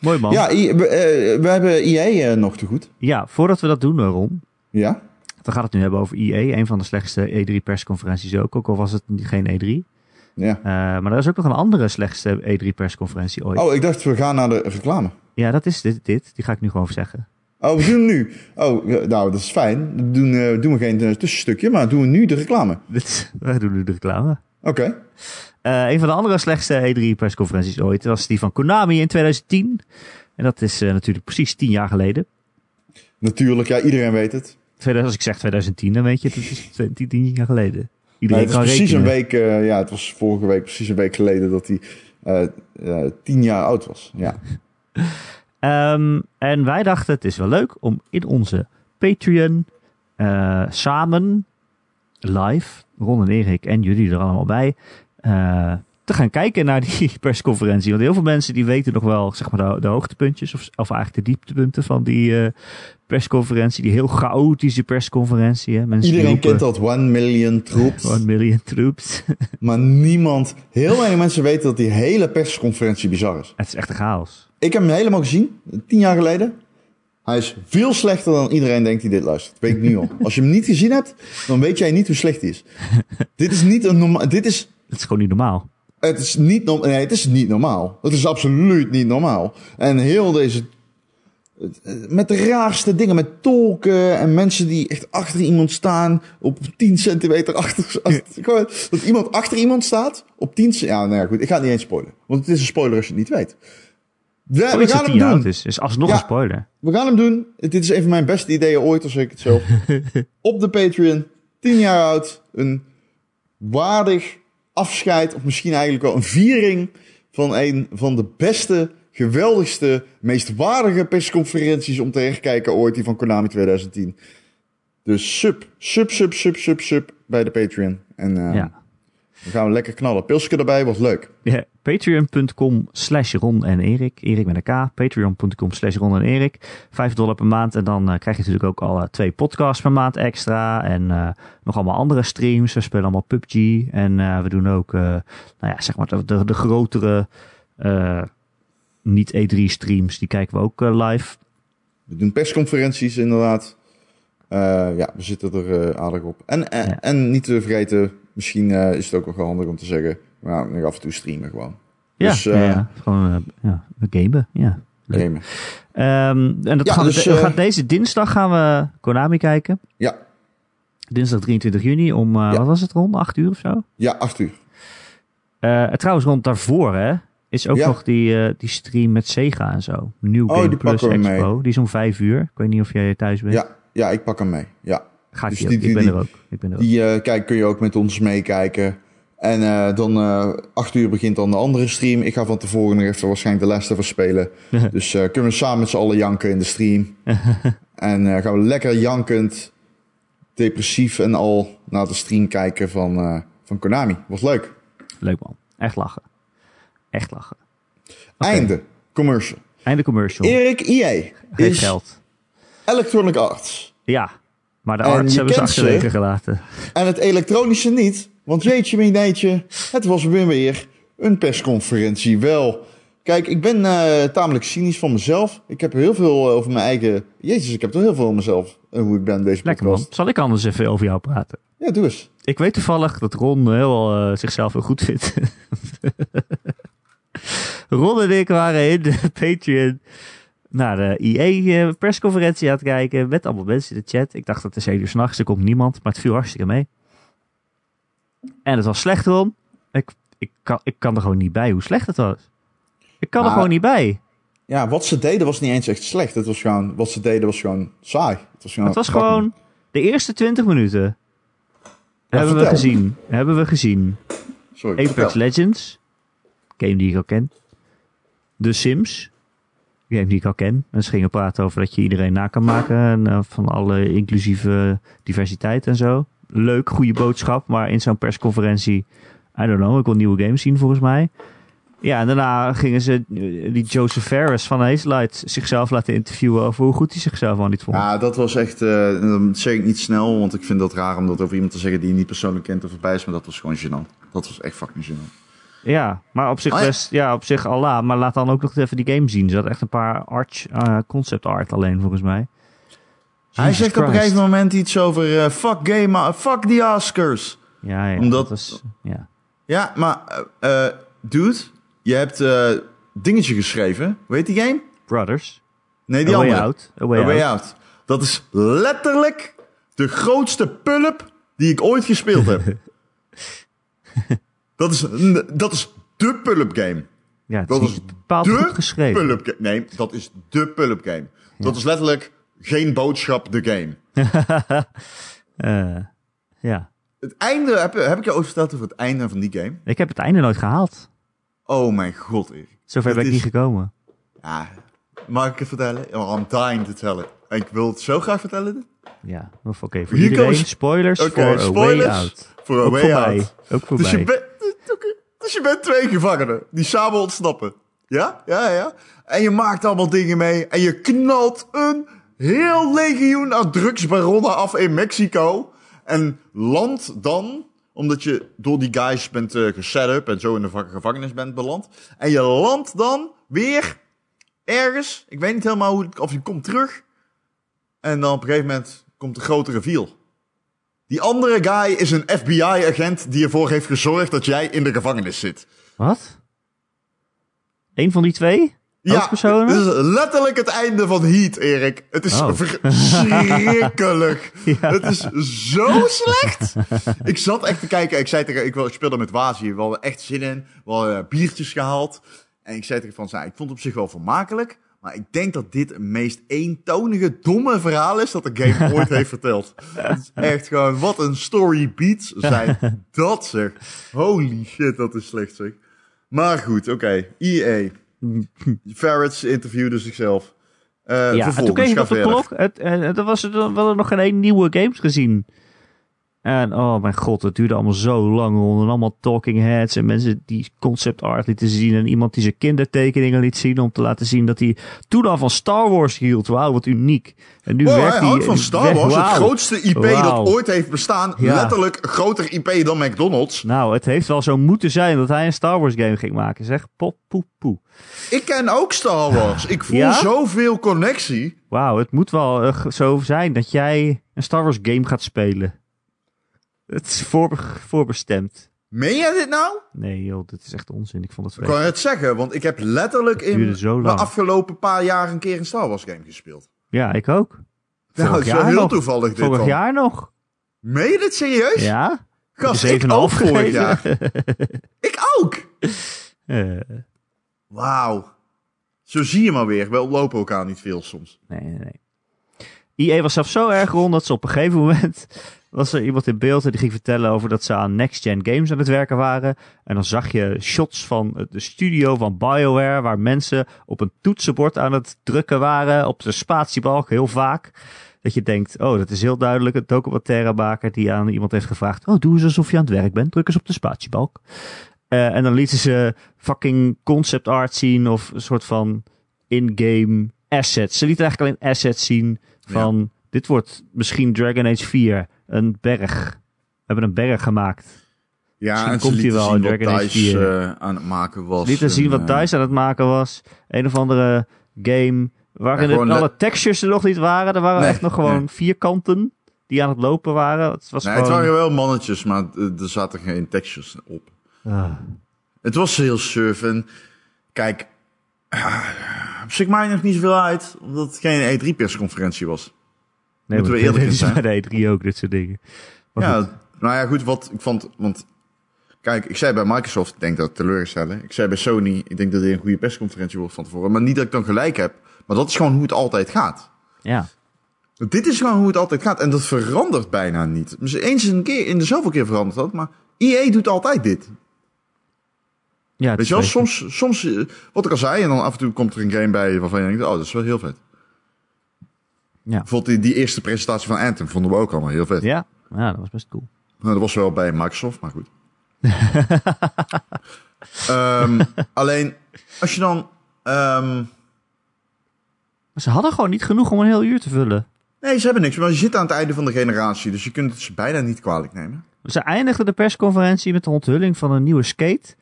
mooi man. Ja, we, eh, we hebben EA eh, nog te goed. Ja, voordat we dat doen, eh, Ron. Ja? Dan gaat het nu hebben over EA, een van de slechtste E3-persconferenties ook. Ook al was het geen E3. Ja. Eh, maar er is ook nog een andere slechtste E3-persconferentie ooit. Oh, ik dacht we gaan naar de reclame. Ja, dat is dit, dit. Die ga ik nu gewoon zeggen. Oh, we doen nu. Oh, nou, dat is fijn. Dan doen, eh, doen we geen eh, tussenstukje, maar doen we nu de reclame. We doen nu de reclame. Oké. Eh, een van de andere slechtste E3-persconferenties ooit was die van Konami in 2010. En dat is natuurlijk precies tien jaar geleden. Natuurlijk, ja, iedereen weet het. 2000 als ik zeg 2010, dan weet je, het is tien, tien- tien jaar geleden. Het kan precies rekenen. een week, eh, ja, het was vorige week precies een week geleden dat hij eh, eh, tien jaar oud was. Ja. Ehm, en wij dachten, het is wel leuk om in onze Patreon samen live, Ron en Erik en jullie er allemaal bij, te gaan kijken naar die persconferentie. Want heel veel mensen die weten nog wel zeg maar, de, de hoogtepuntjes of, of eigenlijk de dieptepunten van die eh, persconferentie. Die heel chaotische persconferentie. Hè. Mensen Iedereen roepen, kent dat one million troops. One million troops. Maar niemand, heel weinig mensen weten dat die hele persconferentie bizar is. Het is echt een chaos. Ik heb hem helemaal gezien, tien jaar geleden. Hij is veel slechter dan iedereen denkt die dit luistert. Weet ik nu al. Als je hem niet gezien hebt, dan weet jij niet hoe slecht hij is. dit is niet een normaal. Dit is. Het is gewoon niet normaal. Het is niet, no nee, het is niet normaal. Het is absoluut niet normaal. En heel deze. Met de raarste dingen, met tolken en mensen die echt achter iemand staan, op 10 centimeter achter. gewoon, dat iemand achter iemand staat, op 10 Ja, nou ja, goed, ik ga het niet eens spoilen. Want het is een spoiler als je het niet weet. We, gaan hem doen. is. Is alsnog Ja. een spoiler. We gaan hem doen. Dit is een van mijn beste ideeën ooit, als ik het zelf. Op de Patreon, 10 jaar oud. Een waardig afscheid, of misschien eigenlijk wel een viering van een van de beste, geweldigste, meest waardige persconferenties om te herkijken ooit, die van Konami 2010. Dus sub, sub, sub, sub, sub, sub bij de Patreon. En eh, Ja. Dan gaan we lekker knallen. Pilsje erbij, wordt leuk. Ja, Patreon.com slash Ron en Erik. Erik met een K. Patreon.com slash Ron en Erik. Vijf dollar per maand. En dan eh, krijg je natuurlijk ook al twee podcasts per maand extra. En eh, nog allemaal andere streams. We spelen allemaal PUBG. En eh, we doen ook, nou ja, zeg maar de, de, de grotere, niet E3 streams. Die kijken we ook live. We doen persconferenties inderdaad. Eh, ja, we zitten er eh, aardig op. En, en, Ja. en niet te vergeten, misschien eh, is het ook wel handig om te zeggen, nou, nog af en toe streamen gewoon. Ja, Dus, ja, eh, ja. gewoon eh, ja, gamen. Ja. Gamen. Ehm, en dat Ja, gaan dus, we eh, gaan deze dinsdag gaan we Konami kijken. Ja, Dinsdag 23 juni om, eh, Ja. wat was het rond? 8 uur of zo? ja, acht uur. Eh, trouwens, rond daarvoor hè, is ook Ja. nog die, eh, die stream met Sega en zo. New Oh, Game Plus Expo. mee. Die is om vijf uur. Ik weet niet of jij thuis bent. Ja, ja, ik pak hem mee. Ja. Ga dus die ik ben er ook. Ik ben er ook. Die eh, kijk, kun je ook met ons meekijken. En eh, dan eh acht uur begint dan de andere stream. Ik ga van tevoren nog even waarschijnlijk de les ervan spelen. dus kunnen we samen met z'n allen janken in de stream. en gaan we lekker jankend, depressief en al naar de stream kijken van, van Konami. Wordt leuk. Leuk man. Echt lachen. Echt lachen. Einde. Commercial. Einde commercial. Erik EA Geef is geld. Electronic Arts. Ja. Maar de En arts hebben ze achterwege gelaten. En het elektronische niet. Want jeetje mineetje, het was weer weer een persconferentie. Wel, kijk, ik ben eh, tamelijk cynisch van mezelf. Ik heb heel veel over mijn eigen... Jezus, ik heb toch heel veel over mezelf en hoe ik ben deze Lekker man. Zal ik anders even over jou praten? Ja, doe eens. Ik weet toevallig dat Ron heel, eh, zichzelf heel goed vindt. Ron en ik waren in de Patreon naar de IE-persconferentie aan het kijken. Met allemaal mensen in de chat. Ik dacht dat het is 1 uur s'nachts, er komt niemand. Maar het viel hartstikke mee. En het was slecht, Ron. Ik, ik, kan, ik kan er gewoon niet bij hoe slecht het was. Ik kan er gewoon niet bij. Ja, wat ze deden was niet eens echt slecht. Het was gewoon, wat ze deden was gewoon saai. Het was, gewoon Het was gewoon de eerste 20 minuten. hebben we gezien. Hebben we gezien. Sorry, Apex vertel. Legends. Game die ik al ken. The Sims. Die ik al ken. En ze gingen praten over dat je iedereen na kan maken. En eh, van alle inclusieve diversiteit en zo. Leuk, goede boodschap. Maar in zo'n persconferentie... I don't know, ik wil nieuwe games zien volgens mij. Ja, en daarna gingen ze eh, die Joseph Ferris van Hazelight zichzelf laten interviewen over hoe goed hij zichzelf al niet vond. Ja, dat was echt, eh, zeg ik niet snel, want ik vind dat raar om dat over iemand te zeggen die je niet persoonlijk kent of voorbij is, maar dat was gewoon gênant. Dat was echt fucking gênant. Ja, maar op zich Oh ja. best, ja, op zich Allah. Maar laat dan ook nog even die game zien. Ze had echt een paar art, eh, concept art alleen volgens mij. Hij zegt op een gegeven moment iets over eh, fuck game, fuck the Oscars. Ja, ja. Omdat- dat was, ja. Ja, maar dude, je hebt dingetje geschreven. Heet die game? Brothers. Nee, die A Way. Out. A Way, A Way Out. Out. Dat is letterlijk de grootste pulp die ik ooit gespeeld heb. dat, is, dat is de pulp game. Ja, Dat is is bepaald goed geschreven. Nee, dat is de pulp game. Dat is letterlijk geen boodschap, de game. Eh, ja. Het einde, heb, heb ik je ooit verteld over het einde van die game? Ik heb het einde nooit gehaald. Oh mijn god, Erik. Zover ben ik is- niet gekomen. Ja, Mag ik het vertellen? Oh, I'm dying to tell it. Ik wil het zo graag vertellen. Ja, of oké, voor Hier iedereen. komen- Spoilers Oké, voor A Way spoilers Out. voor A Ook Way voor mij. Out. Ook voor Dus je, mij. Dus je bent twee gevangenen die samen ontsnappen. Ja? Ja, ja. En je maakt allemaal dingen mee. En je knalt een heel legioen aan drugsbaronnen af in Mexico. En landt dan, omdat je door die guys bent uh, geset en zo in de va- gevangenis bent beland. En je landt dan weer ergens. Ik weet niet helemaal hoe, of je komt terug. En dan op een gegeven moment komt de grote reveal. Die andere guy is een FBI-agent die ervoor heeft gezorgd dat jij in de gevangenis zit. Wat? Eén van die twee? Ja, dit is letterlijk het einde van Heat, Erik. Het is Oh. verschrikkelijk. Ja. Het is zo slecht. ik zat echt te kijken. Ik zei tegen, ik, speelde met Wazi. We hadden echt zin in. We hadden eh, biertjes gehaald. En ik zei tegen Van, ik vond het op zich wel vermakelijk. Maar ik denk dat dit het meest eentonige, domme verhaal is dat de game ooit heeft verteld. Het is echt gewoon, wat een story beats zijn dat zeg. Holy shit, dat is slecht zeg. Maar goed, oké. EA. Ferrets interviewde zichzelf. Eh ja, en toen ik ga op de klok. Het, en het was, we hadden nog geen één nieuwe games gezien. En oh mijn god, het duurde allemaal zo lang. rond. En allemaal talking heads en mensen die concept art lieten zien. En iemand die zijn kindertekeningen liet zien om te laten zien dat hij toen al van Star Wars hield. Wauw, wat uniek. En nu Wow, werkt hij hij houdt van Star Wars, het grootste IP dat ooit heeft bestaan. Ja. Letterlijk groter IP dan McDonald's. Nou, het heeft wel zo moeten zijn dat hij een Star Wars game ging maken. Zeg, pop, poe, poe. Ik ken ook Star Wars. Ik voel Ja? zoveel connectie. Wauw, het moet wel eh, zo zijn dat jij een Star Wars game gaat spelen. Het is voor, voorbestemd. Meen jij dit nou? Nee joh, dit is echt onzin. Ik vond het Ik vreemd. kan het zeggen, want ik heb letterlijk in de afgelopen paar jaar een keer een Star Wars game gespeeld. Ja, ik ook. Nou, is wel jaar heel nog. toevallig dit Vorig dan. jaar nog. Meen je dit serieus? Ja? Gast, Ik heb ik 7,5 ook vorig jaar. Ik ook! Wauw. Zo zie je maar weer. We lopen elkaar niet veel soms. nee, nee, nee. EA was zelfs zo erg rond dat ze op een gegeven moment... was er iemand in beeld en die ging vertellen over dat ze aan next-gen games aan het werken waren. En dan zag je shots van de studio van BioWare... waar mensen op een toetsenbord aan het drukken waren... op de spatiebalk, heel vaak. Dat je denkt, oh, dat is heel duidelijk een documentairemaker... die aan iemand heeft gevraagd... oh, doe eens alsof je aan het werk bent, druk eens op de spatiebalk. Eh, en dan lieten ze fucking concept art zien of een soort van in-game assets. Ze lieten eigenlijk alleen assets zien van dit wordt misschien Dragon Age 4, een berg. We hebben een berg gemaakt. Ja, Misschien en komt hij lieten wel in Dragon Age DICE 4. eh, aan het maken was. Lieten En, zien wat eh, DICE aan het maken was. Een of andere game waarin Ja, het, gewoon alle le- textures er nog niet waren. Er waren Nee, echt nog gewoon nee. vierkanten die aan het lopen waren. Het was Nee, gewoon... het waren wel mannetjes, maar er zaten geen textures op. Ah. Het was heel surf en kijk, op zich maakt nog niet zoveel uit, omdat het geen E3-persconferentie was. nee, moeten we eerlijk is zijn. bij de E3 ook, dit soort dingen. Maar goed. ja, nou ja, goed, wat ik vond, want kijk, ik zei bij Microsoft, ik denk dat het teleurstellen. Ik zei bij Sony, ik denk dat dit een goede persconferentie wordt van tevoren. Maar niet dat ik dan gelijk heb, maar dat is gewoon hoe het altijd gaat. ja. Dit is gewoon hoe het altijd gaat. En dat verandert bijna niet. Dus eens een keer, in de zoveel keer verandert dat. Maar EA doet altijd dit. Ja Weet je wel, soms, soms, eh, wat ik al zei, en dan af en toe komt er een game bij waarvan je denkt, oh, dat is wel heel vet. Ja. Bijvoorbeeld die, die eerste presentatie van Anthem vonden we ook allemaal heel vet. Ja. ja, dat was best cool. Nou, dat was wel bij Microsoft, maar goed. Ehm, alleen, als je dan... ehm, ze hadden gewoon niet genoeg om een heel uur te vullen. nee, ze hebben niks, maar je zit aan het einde van de generatie, dus je kunt het ze bijna niet kwalijk nemen. Ze eindigden de persconferentie met de onthulling van een nieuwe skate.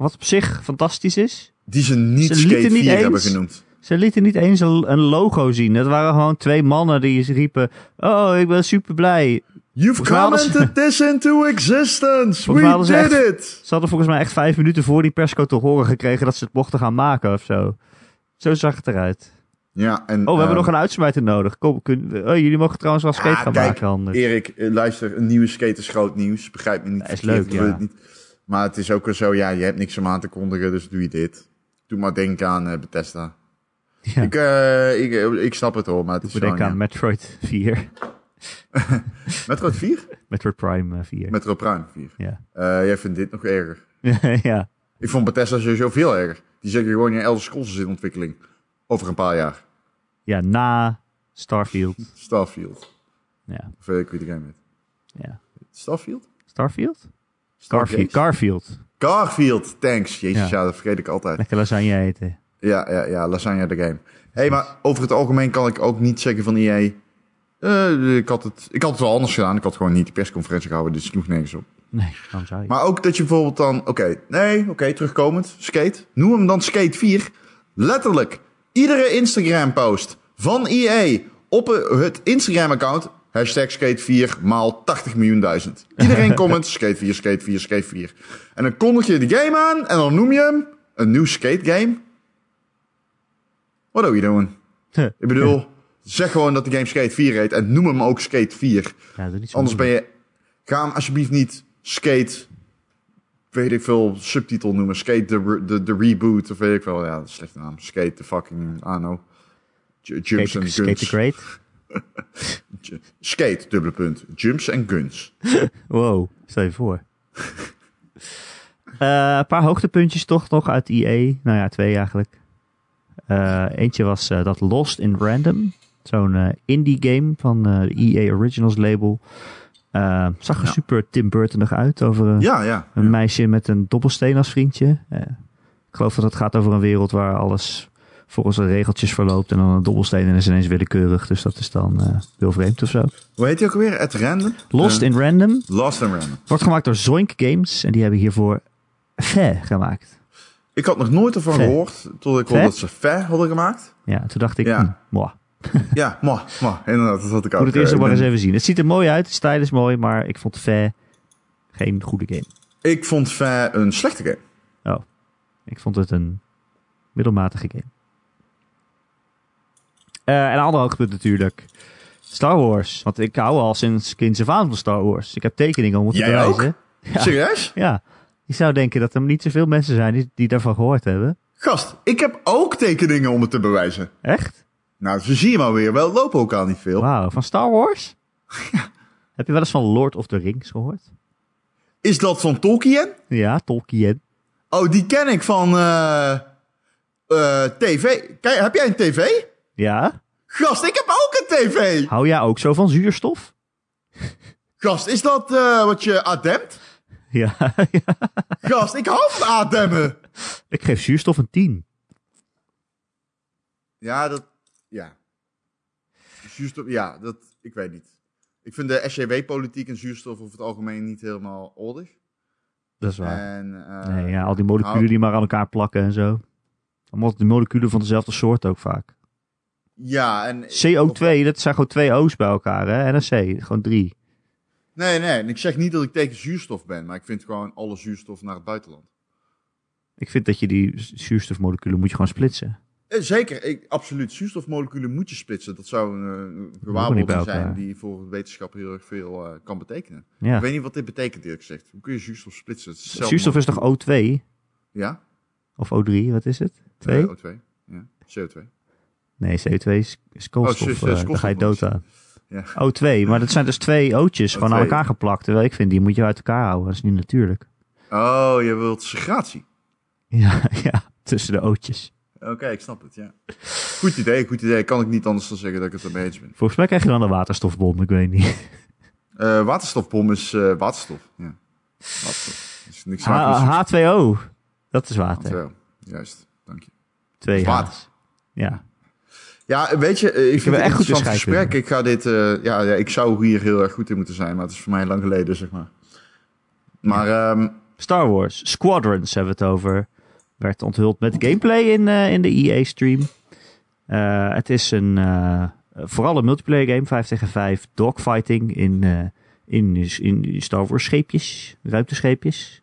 Wat op zich fantastisch is. Die ze niet Ze lieten Skate 4 niet eens- hebben genoemd. Ze lieten niet eens een, een logo zien. Het waren gewoon twee mannen die riepen... Oh, ik ben super blij. You've commented this into existence. We did echt- it. Ze hadden volgens mij echt vijf minuten voor die persco te horen gekregen... dat ze het mochten gaan maken of zo. Zo zag het eruit. Ja, en, Oh, we hebben ehm, nog een uitsmijter nodig. Kom, kun, oh, jullie mogen trouwens wel skate ah, gaan kijk, maken anders. Erik, eh, luister, een nieuwe skate is groot nieuws. Begrijp me niet. Dat is leuk, ja. niet. Maar het is ook wel zo, ja, je hebt niks om aan te kondigen, dus doe je dit. Doe maar denken aan eh, Bethesda. Ja. Ik, eh, ik, eh, ik snap het hoor, maar het is gewoon, aan ja. Metroid 4. Metroid 4? Metroid Prime eh, 4. Metroid Prime 4. Ja. Eh, jij vindt dit nog erger. ja. Ik vond Bethesda sowieso veel erger. Die zeggen gewoon, ja, Elder Scrolls is in ontwikkeling. Over een paar jaar. Ja, na Starfield. Starfield. Ja, Of ik de game heet. ja. Starfield? Starfield? Garfield. Garfield. Garfield, thanks. Jezus, Ja. ja. dat vergeet ik altijd. Lekker lasagne eten. Ja, ja, ja, Lasagne de game. hey, maar over het algemeen kan ik ook niet zeggen van EA... eh, ik, had het, ik had het wel anders gedaan. Ik had gewoon niet de persconferentie gehouden, dus het sloeg nergens op. Nee, waarom zou je? Maar ook dat je bijvoorbeeld dan... Oké, nee, oké, terugkomend. Skate. Noem hem dan Skate 4. Letterlijk. Iedere Instagram-post van EA op het Instagram-account... Hashtag Skate 4 maal 80 miljoen duizend. Iedereen comment Skate 4, Skate 4, Skate 4. En dan kondig je de game aan en dan noem je hem een nieuw skate game. What are we doing? Ik bedoel, zeg gewoon dat de game Skate 4 heet en noem hem ook Skate 4. Ja, doe niet zo Anders ben je... Ga hem alsjeblieft niet Skate... Weet ik veel, subtitel noemen. Skate re- the, the Reboot of weet ik veel. Ja, dat is slechte naam. Skate the fucking... I don't know. J- Jumps Skate, and skate the. Great. Skate, dubbele punt. Jumps and Guns. Wow, stel je voor. Eh, een paar hoogtepuntjes toch nog uit EA. Nou ja, twee eigenlijk. Eh, eentje was eh, dat Lost in Random. Zo'n indie game van de EA Originals label. Zag er Ja. super Tim Burtonig uit. Over een, Ja, ja. een meisje met een dobbelsteen als vriendje. Ik geloof dat het gaat over een wereld waar alles volgens de regeltjes verloopt. En dan een dobbelsteen en is ineens willekeurig. Dus dat is dan eh, heel vreemd of zo. Hoe heet die ook alweer? At Random? Lost Eh, in Random Lost in Random. wordt gemaakt door Zoink Games. En die hebben hiervoor Fe gemaakt. Ik had nog nooit ervan Fe. gehoord. Tot ik hoorde dat ze Fe hadden gemaakt. Ja, toen dacht ik, Ja. hm, moi. Ja, maar, maar inderdaad, dat had ik ook. moet het eerst Eh, nog maar eens even zien. Het ziet er mooi uit, de stijl is mooi, maar ik vond Fe geen goede game. Ik vond Fe een slechte game. Oh, ik vond het een middelmatige game. Eh, en een ander hoogtepunt natuurlijk. Star Wars. Want ik hou al sinds kinds af aan van Star Wars. Ik heb tekeningen om het te ook? bewijzen. Ja. Serieus? Ja. Je zou denken dat er niet zoveel mensen zijn die, die daarvan gehoord hebben. Gast, ik heb ook tekeningen om het te bewijzen. Echt? Nou, zo zie je maar weer. Wel lopen ook al niet veel. Wauw, van Star Wars? Heb je wel eens van Lord of the Rings gehoord? Is dat van Tolkien? Ja, Tolkien. Oh, die ken ik van eh eh, tv. Kijk, heb jij een tv? Ja? Gast, ik heb ook een tv. Hou jij ook zo van zuurstof? Gast, is dat eh, wat je ademt? Ja, ja. Gast, ik hou van ademmen. Ik geef zuurstof een 10. Ja, dat... Ja. Zuurstof, ja, dat... Ik weet niet. Ik vind de SJW-politiek en zuurstof over het algemeen niet helemaal ordig. Dat is waar. En, eh, nee, ja, al die moleculen die maar aan elkaar plakken en zo. Allemaal de moleculen van dezelfde soort ook vaak. Ja, en... CO2, dat zijn gewoon twee O's bij elkaar, hè? En een C, gewoon drie. Nee, nee. En ik zeg niet dat ik tegen zuurstof ben, maar ik vind gewoon alle zuurstof naar het buitenland. Ik vind dat je die zuurstofmoleculen moet je gewoon splitsen. Eh, Zeker, ik, absoluut. Zuurstofmoleculen moet je splitsen. Dat zou een uh, gewaarwording zijn die voor wetenschap heel erg veel eh, kan betekenen. Ja. Ik weet niet wat dit betekent, eerlijk gezegd. Hoe kun je zuurstof splitsen? Is Zuurstof is toch molecuul. O2? Ja? Of O3, wat is het? 2? Eh, O2. Ja. CO2. Nee, CO2 is, is koolstof. Oh, is, eh, ga je dood aan. Ja. O2, maar dat zijn dus twee O'tjes gewoon aan O2. elkaar geplakt. Terwijl ik vind, die moet je uit elkaar houden. Dat is niet natuurlijk. Oh, je wilt segregatie. Ja, ja tussen de O'tjes. Oké, ik snap het, ja. Goed idee, goed idee. Kan ik niet anders dan zeggen dat ik het ermee eens ben. Volgens mij krijg je dan een waterstofbom, ik weet niet. Eh, waterstofbom is eh, waterstof. Ja. Waterstof. Is niks smakelijks. H- H2O, dat is water. Juist, dank je. Twee Water. Ja. Ja, weet je, eh, ik vind ben het echt goed scheikunde. gesprek. Ik ga dit, eh, ja, ja, ik zou hier heel erg goed in moeten zijn, maar het is voor mij lang geleden, zeg maar. Maar, ehm, Star Wars, Squadrons hebben we het over. Werd onthuld met gameplay in, eh, in de EA-stream. het is een, vooral een multiplayer game, 5 tegen 5, dogfighting in, in, in Star Wars scheepjes, ruimtescheepjes.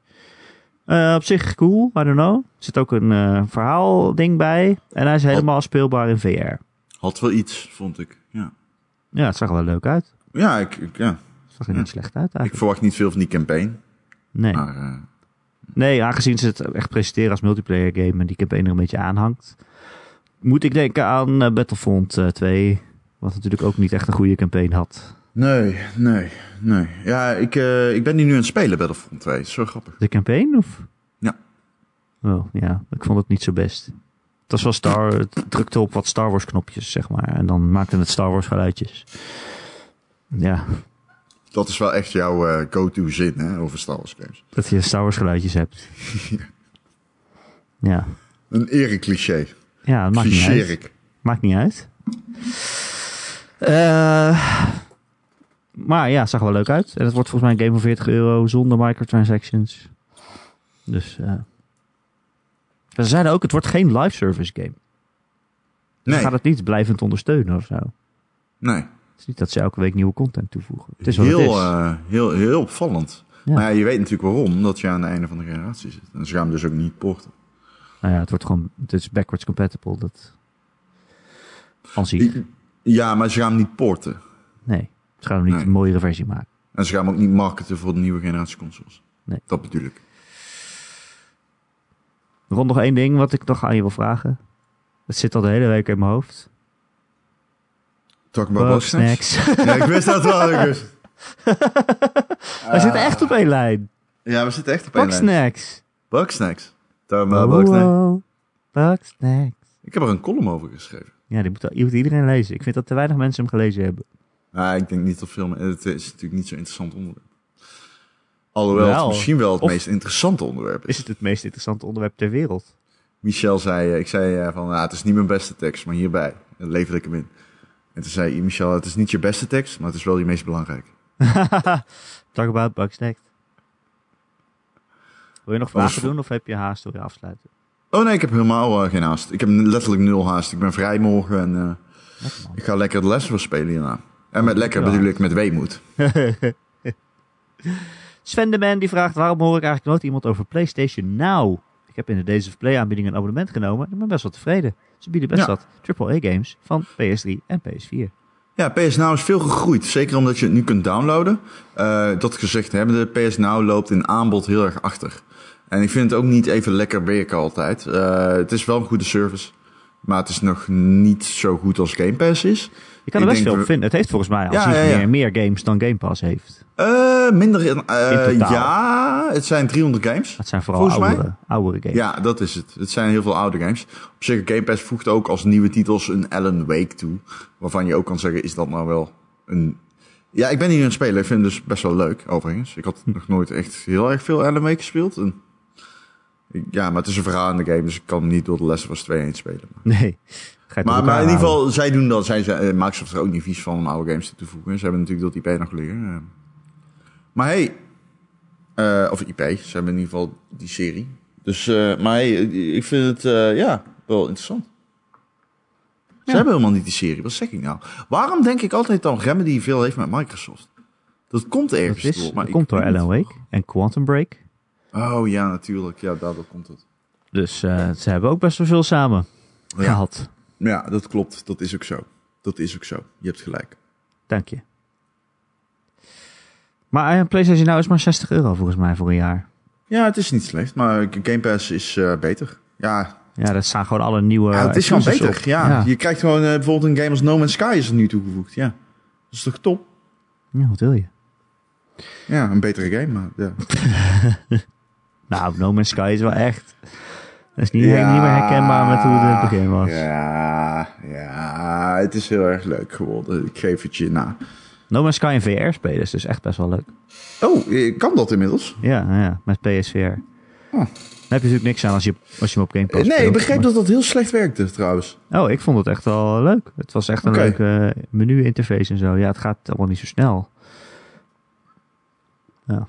Op zich cool, I don't know. Er zit ook een verhaalding bij. En hij is helemaal speelbaar in VR. Had wel iets, vond ik. Ja, Ja, het zag er wel leuk uit. ja, ik, ik- ja. Het zag er niet slecht uit ik eigenlijk. verwacht niet veel van die campaign. Nee. Maar, eh, Nee, aangezien ze het echt presenteren als multiplayer game en die campaign er een beetje aanhangt, moet ik denken aan eh, Battlefront eh, 2, wat natuurlijk ook niet echt een goede campaign had. nee, nee, nee. Ja, ik, eh, ik ben die nu aan het spelen, Battlefront 2. Zo grappig. De campaign of? Ja. Oh, ja, ik vond het niet zo best. Dat wel Star, het drukte op wat Star Wars knopjes, zeg maar. En dan maakte het Star Wars geluidjes. Ja, Dat is wel echt jouw eh, go-to zin hè, over Star Wars games. dat je Star Wars geluidjes hebt. Ja, Een erecliché. ja dat maakt niet uit. Maakt niet uit. Eh, maar ja, het zag er wel leuk uit. En het wordt volgens mij een game van 40 euro zonder microtransactions. Dus eh ze zeiden ook, het wordt geen live service game. Ze Nee, gaat het niet blijvend ondersteunen of zo. Het nee. is niet dat ze elke week nieuwe content toevoegen. Het is heel, het is. eh, heel, heel opvallend. Ja. Maar ja, je weet natuurlijk waarom. Omdat je aan het einde van de generatie zit. En ze gaan hem dus ook niet porten. Nou ja, het wordt gewoon, het is backwards compatible. Dat van zich. Ja, maar ze gaan hem niet porten. Nee, ze gaan hem niet Nee. een mooiere versie maken. En ze gaan hem ook niet marketen voor de nieuwe generatie consoles. Nee. Dat bedoel ik. Rond nog één ding wat ik nog aan je wil vragen. Het zit al de hele week in mijn hoofd. Talk about Bugsnacks. Bugsnacks. Ja, ik wist dat wel. Ik wist. We zitten echt op één lijn. Ja, we zitten echt op één lijn. Bugsnacks. Bugsnacks. Talk about Bugsnacks. Wow, Bugsnacks. Ik heb er een column over geschreven. Ja, die moet, die moet iedereen lezen. Ik vind dat te weinig mensen hem gelezen hebben. Ja, ik denk niet dat veel... Het is natuurlijk niet zo'n interessant onderwerp. Alhoewel Wel. het misschien wel het meest interessante onderwerp is. Is het het meest interessante onderwerp ter wereld? Michel zei, eh, ik zei eh, van, nou, het is niet mijn beste tekst, maar hierbij eh, lever ik hem in. En toen zei Michel, het is niet je beste tekst, maar het is wel je meest belangrijke. Talk about Bugsnacks. Wil je nog vragen doen of heb je haast door je afsluiten? Oh nee, ik heb helemaal eh, geen haast. Ik heb letterlijk nul haast. Ik ben vrij morgen en Lekker, ik ga lekker de les spelen hierna. En met lekker Ja. bedoel ik met weemoed. Sven de Man die vraagt waarom hoor ik eigenlijk nooit iemand over PlayStation Now? Ik heb in de Days Play aanbieding een abonnement genomen en ik ben best wel tevreden. Ze bieden best Ja. wat AAA games van PS3 en PS4. Ja, PS Now is veel gegroeid. Zeker omdat je het nu kunt downloaden. Eh, dat gezegd hebbende, PS Now loopt in aanbod heel erg achter. En ik vind het ook niet even lekker werken altijd. Eh, het is wel een goede service. Maar het is nog niet zo goed als Game Pass is. Je kan er best veel op vinden. Het heeft volgens mij al Ja, zich ja, ja. Meer, meer games dan Game Pass heeft. Eh, minder in, eh, In. Ja, het zijn 300 games. Dat zijn vooral oudere, oudere games. Ja, dat is het. Het zijn heel veel oude games. Op zich, Game Pass voegt ook als nieuwe titels een Alan Wake toe. Waarvan je ook kan zeggen, is dat nou wel een... Ja, ik ben hier aan het spelen. Ik vind het dus best wel leuk, overigens. Ik had nog nooit echt heel erg veel Alan Wake gespeeld. En... Ja, maar het is een verhaal in de game, dus ik kan niet door de Last of Us 2 heen spelen. Nee. Maar, in ieder geval, zij doen dat. Zij, zij, eh, Microsoft is ook niet vies van om oude games toe te voegen. Ze hebben natuurlijk dat IP nog liggen. eh. Maar hey, eh, of IP, ze hebben in ieder geval die serie. Dus, maar hey, ik vind het ja, wel interessant. Ze Ja. hebben helemaal niet die serie, wat zeg ik nou? Waarom denk ik altijd dan Remedy veel heeft met Microsoft? Dat komt Dat, ergens is, door. Maar dat komt door. Alan Wake en Quantum Break. Oh ja, natuurlijk. Ja, daardoor komt het. Dus ze hebben ook best wel veel samen Ja. gehad. Ja, dat klopt. Dat is ook zo. Dat is ook zo. Je hebt gelijk. Dank je. Maar een PlayStation nou is maar 60 euro volgens mij voor een jaar. Ja, het is niet slecht, maar Game Pass is eh, beter. Ja, Ja, dat staan gewoon alle nieuwe. Ja, het is gewoon beter. Ja. ja. Je krijgt gewoon eh, bijvoorbeeld een game als No Man's Sky is er nu toegevoegd. Ja. Dat is toch top? Ja, wat wil je? Ja, een betere game, maar ja. Nou, No Man's Sky is wel echt. Dat is niet, niet meer herkenbaar met hoe het in het begin was. Ja, ja, het is heel erg leuk geworden. Ik geef het je na. No Man's Sky in VR spelen is dus echt best wel leuk. Oh, eh, kan dat inmiddels? Ja, ja met PSVR. Oh. Daar heb je natuurlijk niks aan als je, als je hem op Game Pass Eh, nee, speelt, ik begreep maar- dat dat heel slecht werkte trouwens. Oh, ik vond het echt wel leuk. Het was echt een leuke menu-interface en zo. Ja, het gaat allemaal niet zo snel. Ja.